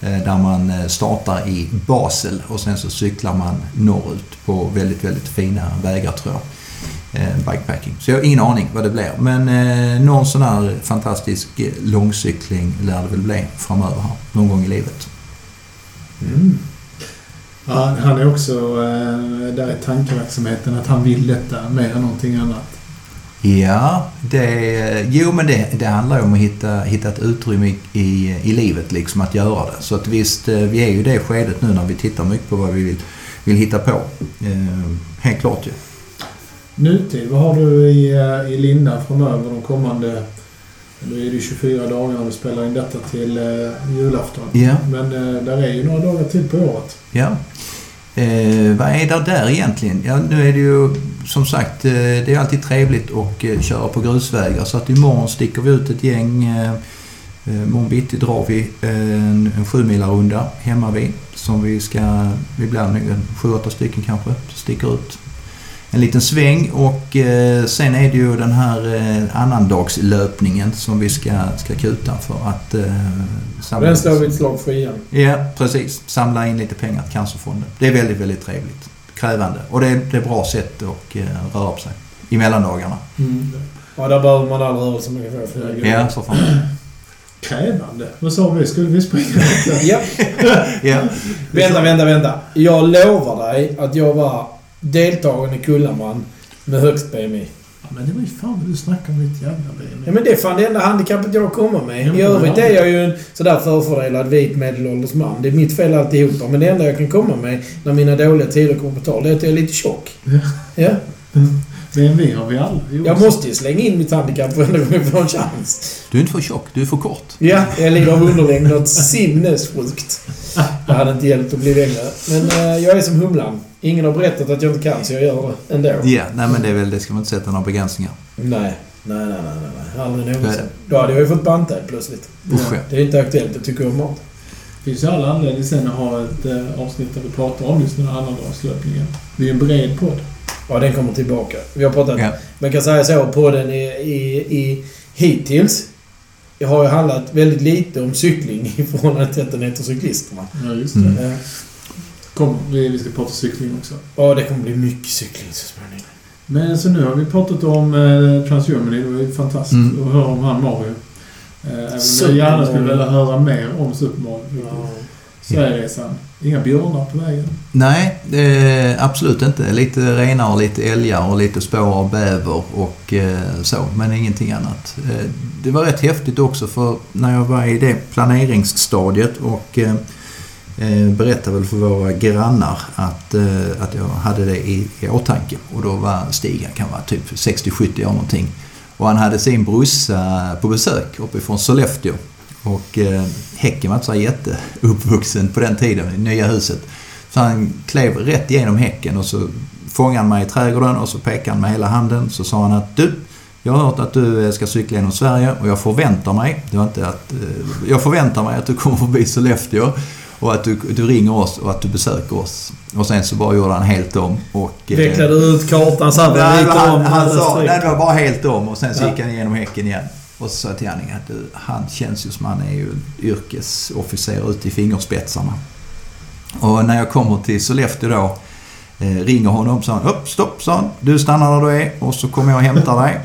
eh, där man eh, startar i Basel och sen så cyklar man norrut på väldigt, väldigt fina vägar tror jag. Eh, bikepacking. Så jag har ingen aning vad det blir. Men eh, någon sån här fantastisk eh, långcykling lär det väl bli framöver här. Någon gång i livet. Ja, han är också eh, där i tankeverksamheten att han vill detta mer än någonting annat. Ja, det, jo men det, det handlar ju om att hitta, hitta ett utrymme i, i, i livet liksom att göra det. Så att visst, eh, vi är ju i det skedet nu när vi tittar mycket på vad vi vill, vill hitta på. Eh, helt klart ju. Nutid, vad har du i, eh, i Linda framöver de kommande... Nu är det 24 dagar när vi spelar in detta till eh, julafton. Ja. Men eh, där är ju några dagar till på året. Ja. Eh, vad är det där egentligen? Ja, nu är det ju som sagt, eh, det är alltid trevligt att eh, köra på grusvägar. Så att imorgon sticker vi ut ett gäng. Eh, eh, imorgon bitti drar vi en, en sjumilarrunda hemma vid. Som vi ska, vi blir nog sju, åtta stycken kanske, sticker ut. En liten sväng och eh, sen är det ju den här eh, annandagslöpningen som vi ska, ska kuta för att eh, samla Den slår vi ett slag för igen. Ja, precis. Samla in lite pengar till Cancerfonden. Det är väldigt, väldigt trevligt. Krävande. Och det är, det är ett bra sätt att eh, röra på sig. I mellandagarna. Ja, där behöver man all rörelse man kan få. för det. Ja, så fan. Krävande? Vad sa vi? Skulle vi springa? Ja. Ja. Vänta, vänta, vänta. Jag lovar dig att jag var deltagande Kullaman med högst BMI. Ja, men det var ju fan vad du snackade om ditt jävla ben. Ja, men det är fan det enda handikappet jag kommer med. Ja, I övrigt är jag ju en sådär förfördelad vit medelålders man. Det är mitt fel alltihopa. Men det enda jag kan komma med när mina dåliga tider kommer på tal, det är att jag är lite tjock. Ja. Ja. BMW har vi alla. Jo, Jag måste ju slänga in mitt handikapp varenda gång jag får en chans. Du är inte för tjock, du är för kort. Ja, jag lider av underlängd något sinnessjukt. Det hade inte hjälpt att bli längre. Men eh, jag är som humlan. Ingen har berättat att jag inte kan, så jag gör det ändå. Ja, nej men det är väl, det ska man inte sätta några begränsningar. Nej. Nej, nej, nej, nej. nej. Aldrig någonsin. Då hade jag ju fått banta plötsligt. Usch ja. Det är inte aktuellt. Jag tycker om mat. Det finns ju alla anledning sen att ha ett eh, avsnitt där vi pratar om just den här annandagslöpningen. Det är ju en bred podd. Ja, den kommer tillbaka. Vi har pratat... Ja. Man kan säga så, podden i, i, i hittills jag har ju handlat väldigt lite om cykling i förhållande till att den heter Cyklisterna. Ja, just det. Mm. Kom, vi, vi ska prata cykling också. Ja, det kommer bli mycket cykling så småningom. Men så nu har vi pratat om eh, Transgermany. Det var ju fantastiskt Mm. att höra om han Mario. Eh, även om jag gärna skulle vilja höra mer om Super Mario. Ja. Sverigeresan. Inga björnar på vägen. Nej, eh, absolut inte. Lite renar, lite älgar och lite spår av bäver och eh, så, men ingenting annat. Eh, det var rätt häftigt också för när jag var i det planeringsstadiet och eh, Eh, berättade väl för våra grannar att, eh, att jag hade det i, i åtanke. Och då var Stig, han kan vara typ 60-70 år någonting. Och han hade sin brorsa på besök uppifrån Sollefteå. Och eh, Häcken var inte så jätteuppvuxen på den tiden, i nya huset. Så han klev rätt igenom häcken och så fångade han mig i trädgården och så pekade han med hela handen. Så sa han att du, jag har hört att du eh, ska cykla genom Sverige och jag förväntar mig, det var inte att, eh, jag förväntar mig att du kommer förbi Sollefteå och att du, du ringer oss och att du besöker oss. Och sen så bara gjorde han helt om och... eh, Vecklade ut kartan så här Nej, han, om han sa, nej, det var bara helt om och sen så Ja. gick han igenom häcken igen. Och så sa jag till Annika att du, han känns ju som han är ju yrkesofficer ute i fingerspetsarna. Och när jag kommer till Sollefteå då, eh, ringer honom så han, upp, stopp, sa han. Du stannar där du är och så kommer jag och hämtar dig.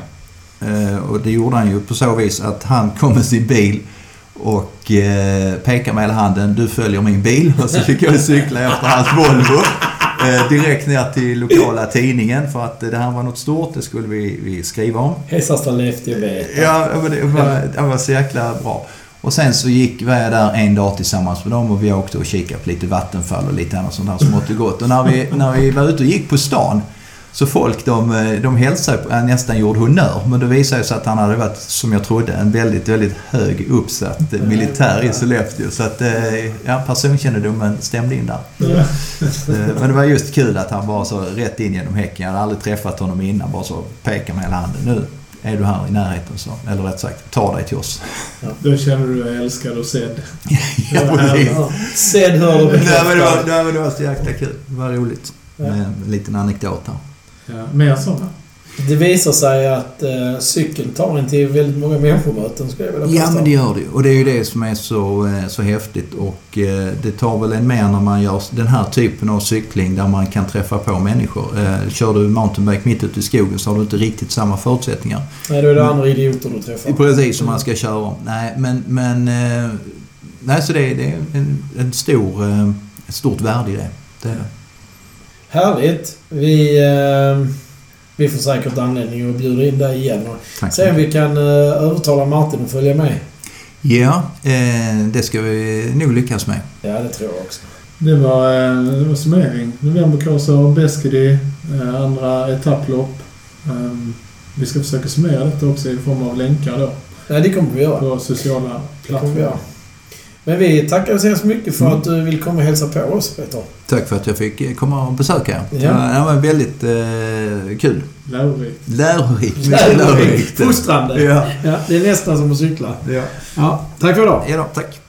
Eh, och det gjorde han ju på så vis att han kom med sin bil och eh, pekade med hela handen. Du följer min bil. Och så fick jag cykla efter hans Volvo. Eh, direkt ner till lokala tidningen för att eh, det här var något stort. Det skulle vi, vi skriva om. Hälsa Sollefteå vet. Ja, men det var, det var så jäkla bra. Och sen så gick var jag där en dag tillsammans med dem och vi åkte och kikade på lite vattenfall och lite annat sånt där som måtte gott. Och när vi, när vi var ute och gick på stan så folk de, eh, de hälsade på, han nästan gjorde honör. Men det visade sig att han hade varit, som jag trodde, en väldigt, väldigt hög uppsatt eh, militär i Sollefteå. Så att, eh, ja, personkännedomen stämde in där. Ja. Eh, Men det var just kul att han bara så rätt in genom häcken. Jag hade aldrig träffat honom innan. Bara så pekade med hela handen. Nu är du här i närheten så. Eller rätt sagt, ta dig till oss. Då känner du dig älskad och sedd. Ja, var precis. Ja. Sedd, Nej, men det, var, det var så jäkla kul. Det var roligt. Ja. Med en liten anekdot här. Ja, mer sådana. Det visar sig att uh, cykeln tar till väldigt många människomöten skulle jag vilja Ja, påstå. men det gör det ju. Och det är ju det som är så, eh, så häftigt. Och eh, det tar väl en mer när man gör den här typen av cykling där man kan träffa på människor. Eh, Kör du mountainbike mitt ute i skogen så har du inte riktigt samma förutsättningar. Nej, då är det andra idioter du träffar. Precis som man ska köra om. Nej, men... men eh, nej, så det, det är en, en stor, eh, ett stort värde i det. det är det. Härligt. Vi, eh, vi får säkert anledning att bjuda in dig igen och se om vi kan eh, övertala Martin att följa med. Ja, eh, det ska vi nog lyckas med. Ja, det tror jag också. Det var, eh, det var summering. Novemberkurser, Beskidi, eh, andra etapplopp. Ehm, Vi ska försöka summera detta också i form av länkar då Nej, det kommer vi göra. på sociala plattformar. Men vi tackar så hemskt mycket för Mm. att du vill komma och hälsa på oss, Peter. Tack för att jag fick eh, komma och besöka er. Ja. Det var- väldigt eh, kul. Lärorikt. Lärorikt. Lärorikt. Fostrande. Ja. Ja, det är nästan som att cykla. Ja. Ja, tack för idag. ja då, tack.